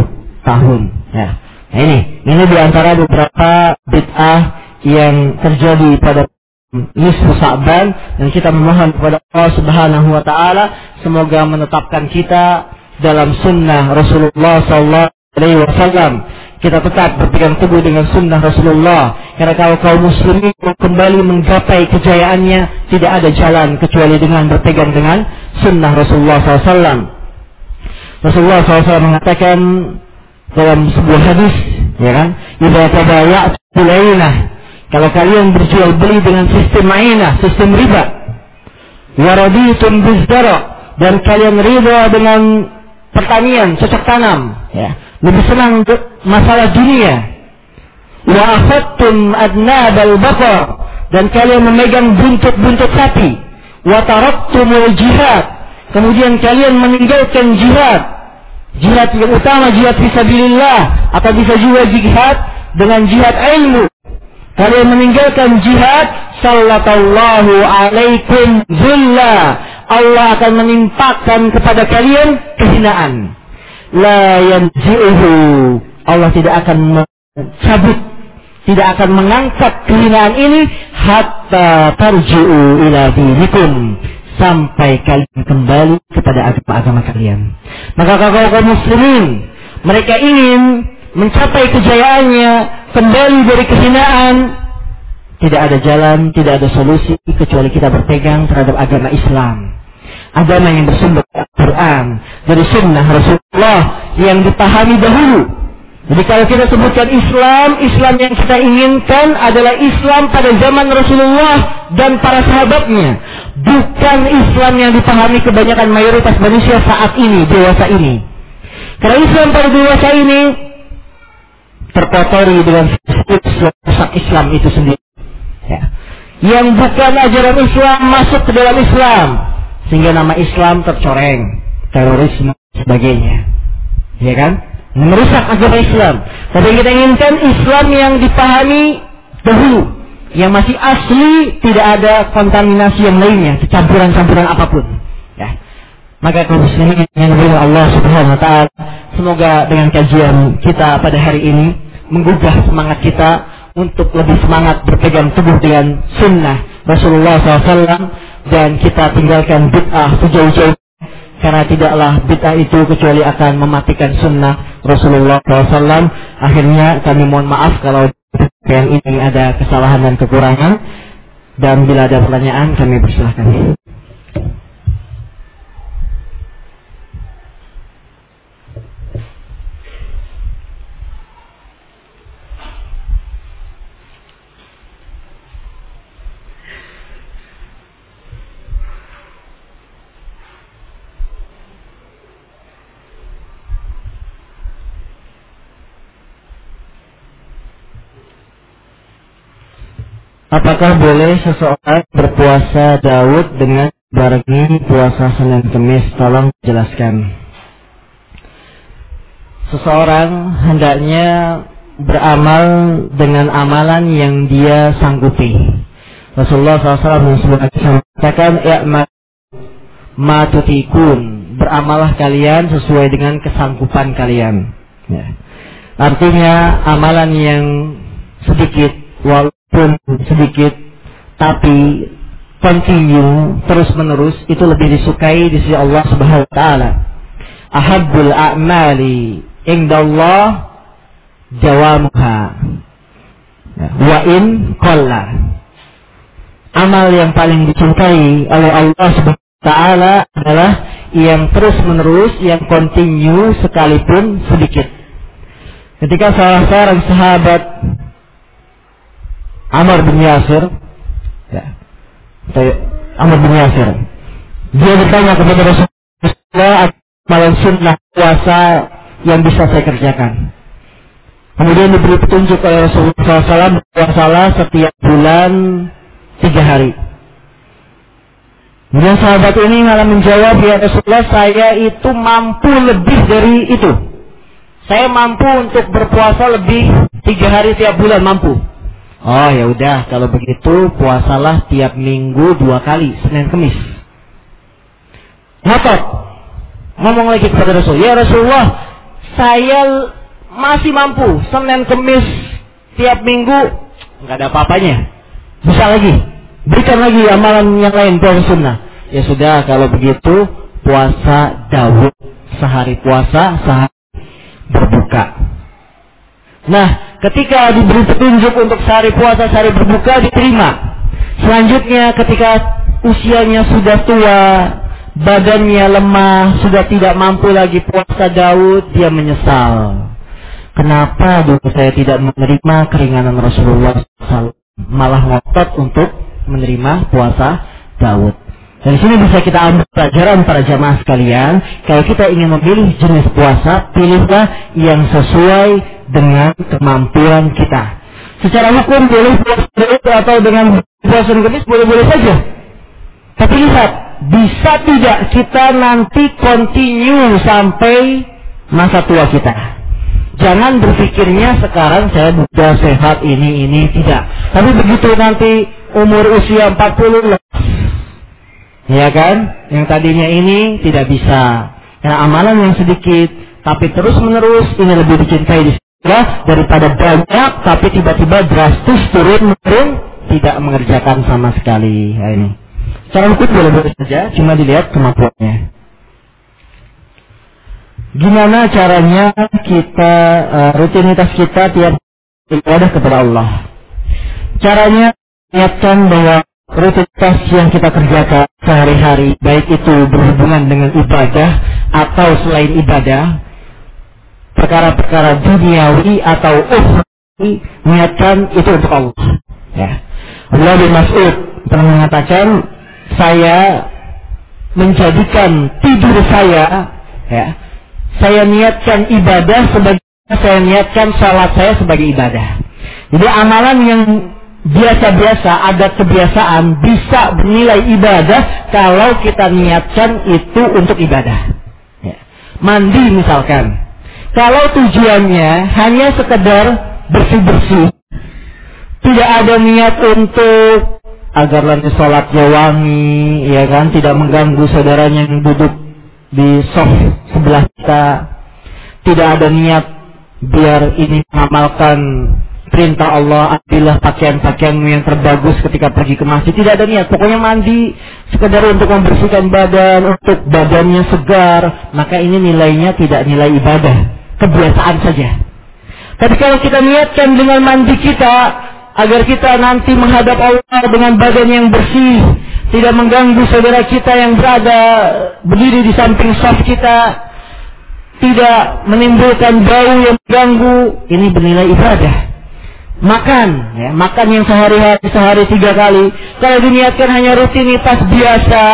tahun. Ya. Nah ini, ini di antara beberapa bid'ah yang terjadi pada nisfu Sa'ban dan kita memohon kepada Allah Subhanahu wa taala semoga menetapkan kita dalam sunnah Rasulullah sallallahu alaihi wasallam kita tetap berpegang teguh dengan sunnah Rasulullah. Karena kalau kaum muslimin kembali menggapai kejayaannya, tidak ada jalan kecuali dengan berpegang dengan sunnah Rasulullah SAW. Rasulullah SAW mengatakan dalam sebuah hadis, ya kan, Ibadah bulainah. Kalau kalian berjual beli dengan sistem mainah, sistem riba, waraditum bizdara, dan kalian riba dengan pertanian, cocok tanam, ya lebih senang untuk masalah dunia. Wa akhadtum adnabal baqar dan kalian memegang buntut-buntut sapi. Wa taraktumul jihad. Kemudian kalian meninggalkan jihad. Jihad yang utama jihad fisabilillah atau bisa juga jihad dengan jihad ilmu. Kalian meninggalkan jihad, sallallahu alaikum zulla. Allah akan menimpakan kepada kalian kehinaan la yanzi'uhu. Allah tidak akan mencabut, tidak akan mengangkat kehinaan ini hatta tarji'u ila dinikum sampai kalian kembali kepada agama-agama kalian. Maka kalau kaum muslimin mereka ingin mencapai kejayaannya kembali dari kehinaan tidak ada jalan, tidak ada solusi kecuali kita berpegang terhadap agama Islam agama yang bersumber dari Al-Quran, dari sunnah Rasulullah yang dipahami dahulu. Jadi kalau kita sebutkan Islam, Islam yang kita inginkan adalah Islam pada zaman Rasulullah dan para sahabatnya. Bukan Islam yang dipahami kebanyakan mayoritas manusia saat ini, dewasa ini. Karena Islam pada dewasa ini terkotori dengan rusak Islam itu sendiri. Ya. Yang bukan ajaran Islam masuk ke dalam Islam sehingga nama Islam tercoreng, terorisme sebagainya. Ya kan? Merusak agama Islam. Tapi kita inginkan Islam yang dipahami dahulu, yang masih asli, tidak ada kontaminasi yang lainnya, campuran-campuran apa pun. Ya. Maka kaum muslimin yang dimuliakan Allah Subhanahu wa taala, semoga dengan kajian kita pada hari ini menggugah semangat kita untuk lebih semangat berpegang teguh dengan sunnah Rasulullah SAW dan kita tinggalkan bid'ah sejauh-jauh karena tidaklah bid'ah itu kecuali akan mematikan sunnah Rasulullah SAW. Akhirnya kami mohon maaf kalau yang ini ada kesalahan dan kekurangan dan bila ada pertanyaan kami persilahkan. Apakah boleh seseorang berpuasa Daud dengan barengi puasa Senin Kemis? Tolong jelaskan. Seseorang hendaknya beramal dengan amalan yang dia sanggupi. Rasulullah SAW mengatakan, ya ma tutikun. Beramalah kalian sesuai dengan kesanggupan kalian. Ya. Artinya amalan yang sedikit walaupun sedikit tapi continue terus menerus itu lebih disukai di sisi Allah Subhanahu wa taala. Ahabbul a'mali indallah jawamuha. Wa in qalla. Amal yang paling dicintai oleh Allah Subhanahu wa taala adalah yang terus menerus, yang continue sekalipun sedikit. Ketika salah seorang sahabat Amr bin Yasir. Ya, Amr bin Yasir. Dia bertanya kepada Rasulullah malam sunnah puasa yang bisa saya kerjakan. Kemudian diberi petunjuk oleh Rasulullah SAW setiap bulan tiga hari. Kemudian sahabat ini malah menjawab, ya Rasulullah saya itu mampu lebih dari itu. Saya mampu untuk berpuasa lebih tiga hari tiap bulan mampu. Oh ya udah kalau begitu puasalah tiap minggu dua kali Senin Kemis. Ngotot. Ngomong lagi kepada Rasul, ya Rasulullah, saya masih mampu Senin Kemis tiap minggu nggak ada apa-apanya. Bisa lagi. Berikan lagi amalan yang lain puasa sunnah. Ya sudah kalau begitu puasa Dawud sehari puasa sehari. Nah, ketika diberi petunjuk untuk sehari puasa, sehari berbuka diterima. Selanjutnya ketika usianya sudah tua, badannya lemah, sudah tidak mampu lagi puasa Daud, dia menyesal. Kenapa dulu saya tidak menerima keringanan Rasulullah SAW, malah ngotot untuk menerima puasa Daud. Dari sini bisa kita ambil pelajaran para jamaah sekalian. Kalau kita ingin memilih jenis puasa, pilihlah yang sesuai dengan kemampuan kita. Secara hukum boleh puasa atau dengan puasa kemis boleh-boleh saja. Tapi lihat, bisa tidak kita nanti continue sampai masa tua kita. Jangan berpikirnya sekarang saya sudah sehat ini ini tidak. Tapi begitu nanti umur usia 40 Ya kan? Yang tadinya ini tidak bisa. Karena amalan yang sedikit, tapi terus menerus ini lebih dicintai di surga daripada banyak, tapi tiba-tiba drastis turun menurun tidak mengerjakan sama sekali. Nah, ini. Cara hukum boleh-boleh saja, cuma dilihat kemampuannya. Gimana caranya kita uh, rutinitas kita tiap ibadah kepada Allah? Caranya niatkan bahwa rutinitas yang kita kerjakan sehari-hari, baik itu berhubungan dengan ibadah atau selain ibadah, perkara-perkara duniawi atau ukhrawi, niatkan itu untuk Allah. Ya. Allah bin Mas'ud pernah mengatakan, saya menjadikan tidur saya, ya, saya niatkan ibadah sebagai saya niatkan salat saya sebagai ibadah. Jadi amalan yang biasa-biasa, ada kebiasaan bisa bernilai ibadah kalau kita niatkan itu untuk ibadah. Ya. Mandi misalkan. Kalau tujuannya hanya sekedar bersih-bersih, tidak ada niat untuk agar nanti sholatnya wangi, ya kan, tidak mengganggu saudaranya yang duduk di soft sebelah kita, tidak ada niat biar ini mengamalkan perintah Allah ambillah pakaian-pakaianmu yang terbagus ketika pergi ke masjid. Tidak ada niat. Pokoknya mandi sekedar untuk membersihkan badan untuk badannya segar. Maka ini nilainya tidak nilai ibadah kebiasaan saja tapi kalau kita niatkan dengan mandi kita agar kita nanti menghadap Allah dengan badan yang bersih tidak mengganggu saudara kita yang berada berdiri di samping saf kita tidak menimbulkan bau yang mengganggu ini bernilai ibadah makan, ya, makan yang sehari-hari sehari tiga kali. Kalau diniatkan hanya rutinitas biasa,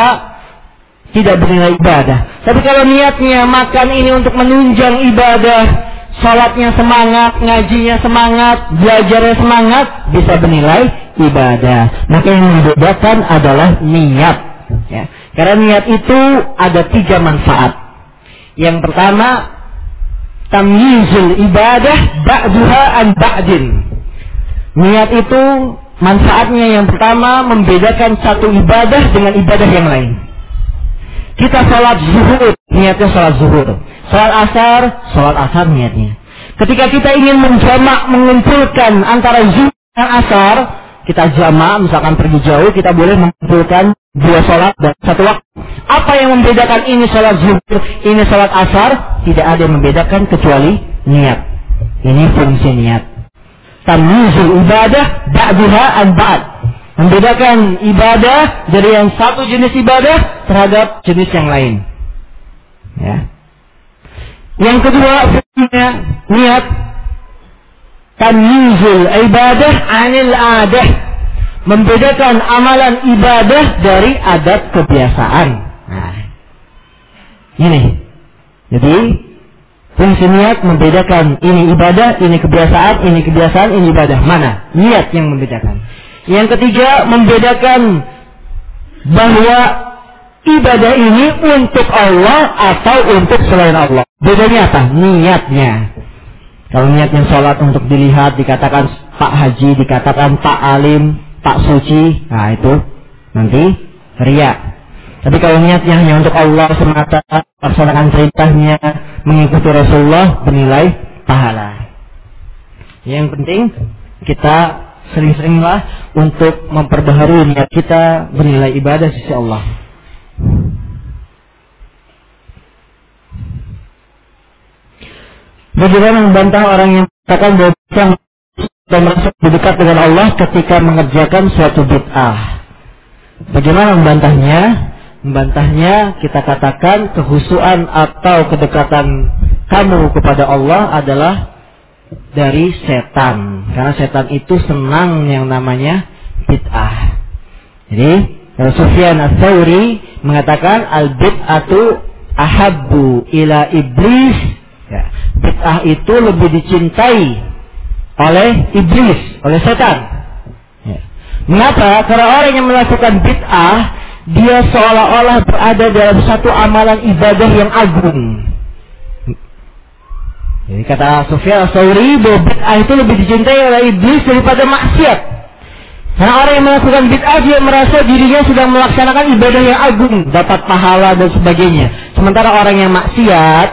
tidak bernilai ibadah. Tapi kalau niatnya makan ini untuk menunjang ibadah, sholatnya semangat, ngajinya semangat, belajarnya semangat, bisa bernilai ibadah. Maka yang membedakan adalah niat. Ya. Karena niat itu ada tiga manfaat. Yang pertama, tamyizul ibadah ba'duha an ba'din. Niat itu manfaatnya yang pertama membedakan satu ibadah dengan ibadah yang lain. Kita sholat zuhur, niatnya sholat zuhur. Sholat asar, sholat asar niatnya. Ketika kita ingin menjamak, mengumpulkan antara zuhur dan asar, kita jamak, misalkan pergi jauh, kita boleh mengumpulkan dua sholat dan satu waktu. Apa yang membedakan ini sholat zuhur, ini sholat asar? Tidak ada yang membedakan kecuali niat. Ini fungsi niat. Tamizul ibadah ba'duha an ba'd membedakan ibadah dari yang satu jenis ibadah terhadap jenis yang lain. Ya. Yang kedua, niat tamyizul ibadah anil adah membedakan amalan ibadah dari adat kebiasaan. Nah, ini. Jadi fungsi niat membedakan ini ibadah, ini kebiasaan, ini kebiasaan, ini ibadah. Mana? Niat yang membedakan. Yang ketiga, membedakan bahwa ibadah ini untuk Allah atau untuk selain Allah. Bedanya apa? Niatnya. Kalau niatnya sholat untuk dilihat, dikatakan Pak Haji, dikatakan Pak Alim, Pak Suci, nah itu nanti ria. Tapi kalau niatnya hanya untuk Allah semata, laksanakan perintahnya, mengikuti Rasulullah, bernilai pahala. Yang penting kita sering-seringlah untuk memperbaharui niat kita bernilai ibadah sisi Allah. Bagaimana membantah orang yang katakan bahwa dan merasa dekat dengan Allah ketika mengerjakan suatu bid'ah? Bagaimana membantahnya? Membantahnya kita katakan kehusuan atau kedekatan kamu kepada Allah adalah dari setan. Karena setan itu senang yang namanya bid'ah. Jadi, Sufyan ats-Tsauri mengatakan al-bid'atu ahabbu ila iblis. Ya, bid'ah itu lebih dicintai oleh iblis, oleh setan. Ya. Mengapa? Karena orang yang melakukan bid'ah dia seolah-olah berada dalam satu amalan ibadah yang agung. Jadi kata Sufyan Sauri bahwa bid'ah itu lebih dicintai oleh iblis daripada maksiat. Karena orang yang melakukan bid'ah dia merasa dirinya sedang melaksanakan ibadah yang agung, dapat pahala dan sebagainya. Sementara orang yang maksiat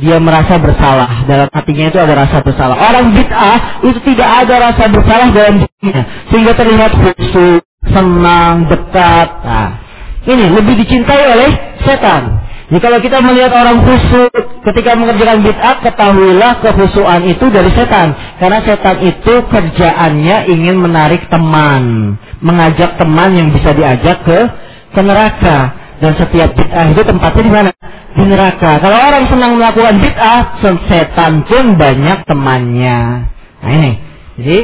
dia merasa bersalah dalam hatinya itu ada rasa bersalah. Orang bid'ah itu tidak ada rasa bersalah dalam dirinya sehingga terlihat khusyuk, senang, dekat. Nah, ini lebih dicintai oleh setan. Jadi kalau kita melihat orang khusyuk ketika mengerjakan bid'ah, ketahuilah kehusuan itu dari setan. Karena setan itu kerjaannya ingin menarik teman, mengajak teman yang bisa diajak ke ke neraka. Dan setiap bid'ah itu tempatnya di mana? Di neraka. Kalau orang senang melakukan bid'ah, setan pun banyak temannya. Nah ini. Jadi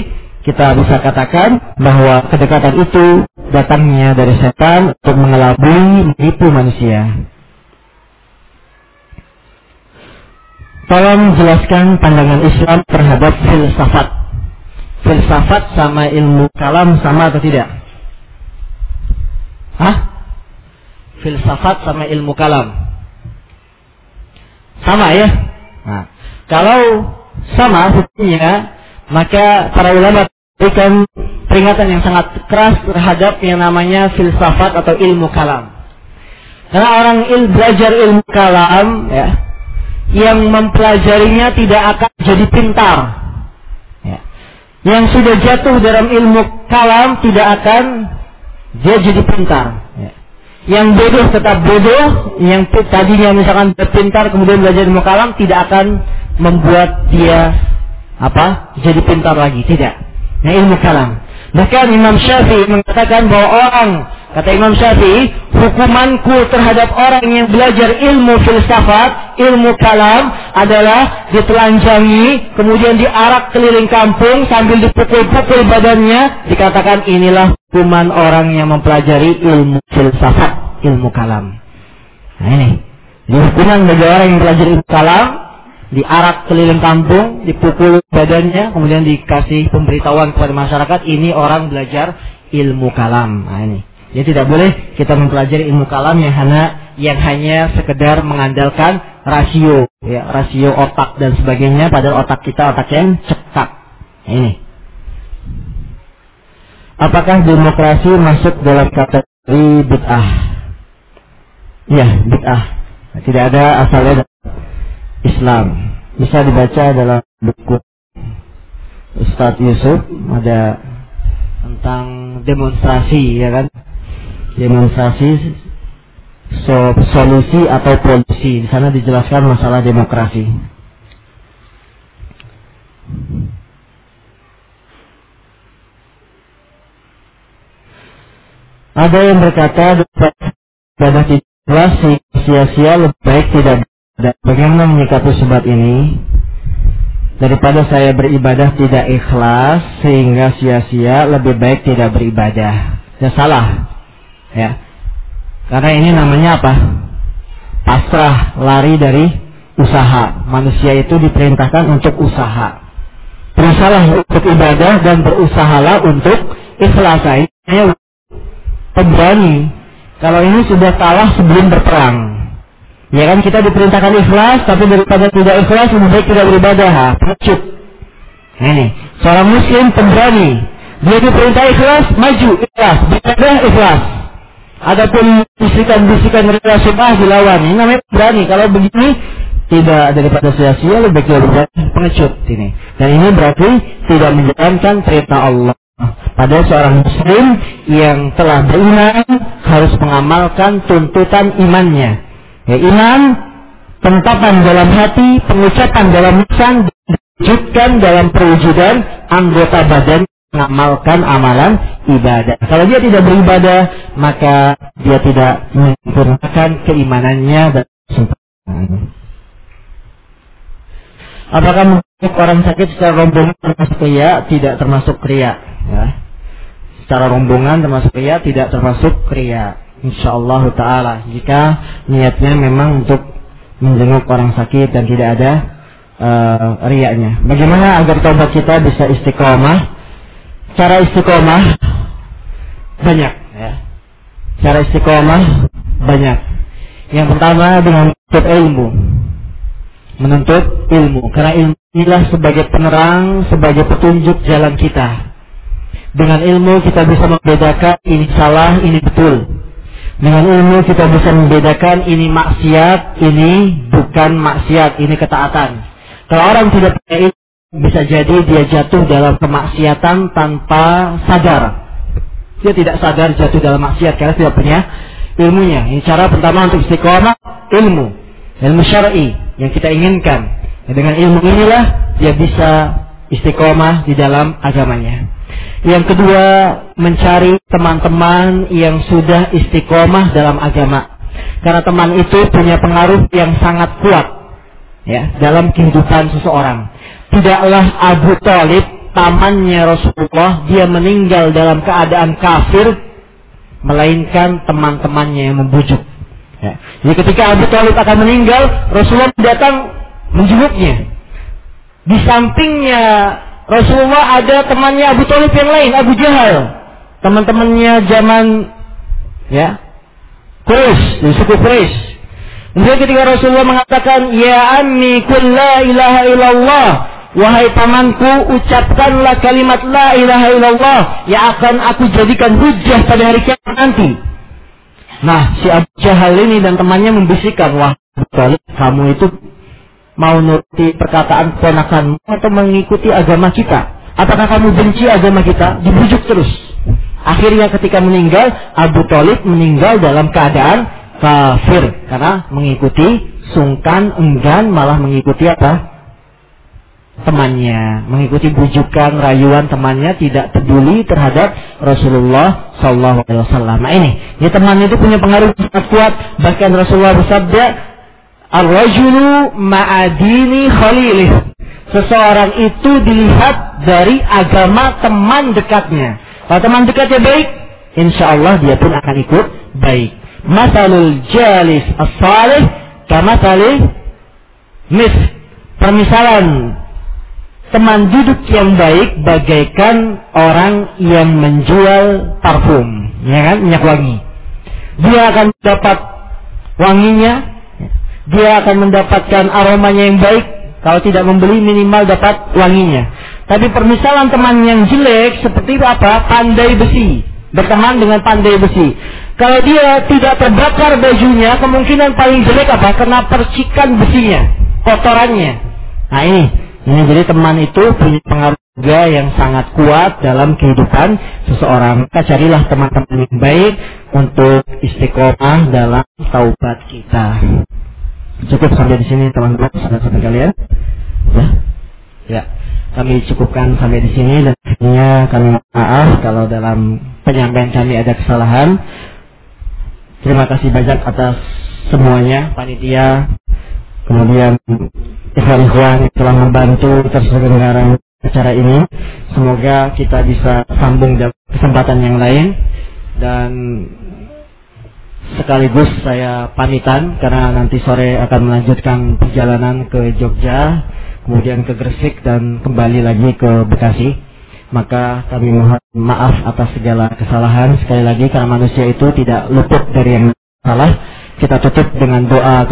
kita bisa katakan bahwa kedekatan itu datangnya dari setan untuk mengelabui, menipu manusia. Tolong jelaskan pandangan Islam terhadap filsafat. Filsafat sama ilmu kalam sama atau tidak? Hah? Filsafat sama ilmu kalam. Sama ya? Nah, kalau sama hukumnya, maka para ulama berikan peringatan yang sangat keras terhadap yang namanya filsafat atau ilmu kalam. Karena orang il belajar ilmu kalam, ya, yang mempelajarinya tidak akan jadi pintar. Ya. Yang sudah jatuh dalam ilmu kalam tidak akan dia jadi pintar. Ya. Yang bodoh tetap bodoh, yang tadinya misalkan pintar kemudian belajar ilmu kalam tidak akan membuat dia apa? jadi pintar lagi, tidak. Nah, ilmu kalam. Bahkan Imam Syafi'i mengatakan bahwa orang Kata Imam Syafi'i, hukumanku terhadap orang yang belajar ilmu filsafat, ilmu kalam adalah ditelanjangi, kemudian diarak keliling kampung sambil dipukul-pukul badannya, dikatakan inilah hukuman orang yang mempelajari ilmu filsafat, ilmu kalam. Nah ini, jadi hukuman bagi orang yang belajar ilmu kalam, diarak keliling kampung, dipukul badannya, kemudian dikasih pemberitahuan kepada masyarakat, ini orang belajar ilmu kalam. Nah ini. Jadi tidak boleh kita mempelajari ilmu kalam yang hanya yang hanya sekedar mengandalkan rasio, ya, rasio otak dan sebagainya, padahal otak kita otak yang cekak. Nah, ini. Apakah demokrasi masuk dalam kategori bid'ah? Ya, bid'ah. Tidak ada asalnya Islam. Bisa dibaca dalam buku Ustadz Yusuf ada tentang demonstrasi ya kan demonstrasi so, solusi atau polusi di sana dijelaskan masalah demokrasi ada yang berkata ibadah tidak sia-sia lebih baik tidak dan bagaimana menyikapi sebab ini? Daripada saya beribadah tidak ikhlas sehingga sia-sia, lebih baik tidak beribadah. Ya salah. Ya. Karena ini namanya apa? Pasrah, lari dari usaha. Manusia itu diperintahkan untuk usaha. Berusahalah untuk ibadah dan berusahalah untuk ikhlas. Ini pemberani. Kalau ini sudah kalah sebelum berperang. Ya kan kita diperintahkan ikhlas, tapi daripada tidak ikhlas lebih baik tidak beribadah. Ha. Nah, ini, seorang muslim pemberani. Dia diperintah ikhlas, maju ikhlas, beribadah ikhlas. Adapun bisikan-bisikan rela subah dilawan. Ini namanya berani. Kalau begini tidak daripada sia-sia lebih baik beribadah pengecut ini. Dan ini berarti tidak menjalankan perintah Allah. Pada seorang muslim yang telah beriman harus mengamalkan tuntutan imannya Ya, iman, penetapan dalam hati, pengucapan dalam lisan, diwujudkan dalam perwujudan anggota badan mengamalkan amalan ibadah. Kalau dia tidak beribadah, maka dia tidak menyempurnakan keimanannya dan Apakah orang sakit secara rombongan termasuk ria? Tidak termasuk ria. Ya. Secara rombongan termasuk ria, tidak termasuk ria insyaallah taala jika niatnya memang untuk menjenguk orang sakit dan tidak ada uh, riaknya. Bagaimana agar tobat kita bisa istiqomah? Cara istiqomah banyak ya. Cara istiqomah banyak. Yang pertama dengan menuntut ilmu. Menuntut ilmu karena ilmu inilah sebagai penerang, sebagai petunjuk jalan kita. Dengan ilmu kita bisa membedakan ini salah, ini betul dengan ilmu kita bisa membedakan ini maksiat, ini bukan maksiat, ini ketaatan. Kalau orang tidak punya ilmu, bisa jadi dia jatuh dalam kemaksiatan tanpa sadar. Dia tidak sadar jatuh dalam maksiat karena tidak punya ilmunya. Ini cara pertama untuk istiqomah, ilmu. Ilmu syar'i yang kita inginkan. dengan ilmu inilah dia bisa istiqomah di dalam agamanya. Yang kedua, mencari teman-teman yang sudah istiqomah dalam agama. Karena teman itu punya pengaruh yang sangat kuat ya dalam kehidupan seseorang. Tidaklah Abu Talib pamannya Rasulullah dia meninggal dalam keadaan kafir melainkan teman-temannya yang membujuk. Ya. Jadi ketika Abu Talib akan meninggal, Rasulullah datang menjenguknya. Di sampingnya Rasulullah ada temannya Abu Talib yang lain, Abu Jahal. Teman-temannya zaman ya Quraisy, di suku Quraisy. Kemudian ketika Rasulullah mengatakan, Ya ammi kul la ilaha illallah. Wahai pamanku, ucapkanlah kalimat la ilaha illallah yang akan aku jadikan hujah pada hari kiamat nanti. Nah, si Abu Jahal ini dan temannya membisikkan, wah, Abu Talib, kamu itu mau nuruti perkataan keponakanmu atau mengikuti agama kita? Apakah kamu benci agama kita? Dibujuk terus. Akhirnya ketika meninggal, Abu Talib meninggal dalam keadaan kafir. Karena mengikuti sungkan, enggan, malah mengikuti apa? Temannya. Mengikuti bujukan, rayuan temannya, tidak peduli terhadap Rasulullah Sallallahu Alaihi Wasallam. Nah ini, ini teman itu punya pengaruh sangat kuat. Bahkan Rasulullah bersabda, Ar-rajulu ma'adini khalilih. Seseorang itu dilihat dari agama teman dekatnya. Kalau teman dekatnya baik, insya Allah dia pun akan ikut baik. Masalul jalis as-salih kama mis. permisalan teman duduk yang baik bagaikan orang yang menjual parfum, ya kan, minyak wangi. Dia akan dapat wanginya, dia akan mendapatkan aromanya yang baik. Kalau tidak membeli minimal dapat wanginya. Tapi permisalan teman yang jelek seperti apa? Pandai besi. Berteman dengan pandai besi. Kalau dia tidak terbakar bajunya, kemungkinan paling jelek apa? Kena percikan besinya, kotorannya. Nah ini, ini jadi teman itu punya pengaruh juga yang sangat kuat dalam kehidupan seseorang. Maka carilah teman-teman yang baik untuk istiqomah dalam taubat kita. Cukup sampai di sini teman-teman, saudara-saudara kalian. Ya. Ya. Kami cukupkan sampai di sini dan akhirnya kami maaf kalau dalam penyampaian kami ada kesalahan. Terima kasih banyak atas semuanya, panitia, kemudian ikhwan-ikhwan telah membantu terselenggara acara ini. Semoga kita bisa sambung dalam kesempatan yang lain dan sekaligus saya pamitan karena nanti sore akan melanjutkan perjalanan ke Jogja, kemudian ke Gresik dan kembali lagi ke Bekasi. Maka kami mohon maaf atas segala kesalahan sekali lagi karena manusia itu tidak luput dari yang salah. Kita tutup dengan doa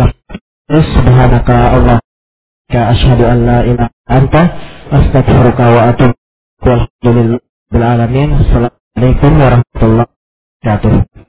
subhanaka Allah ka asyhadu an la ilaha anta astaghfiruka wa atubu ilaik. Assalamualaikum warahmatullahi wabarakatuh.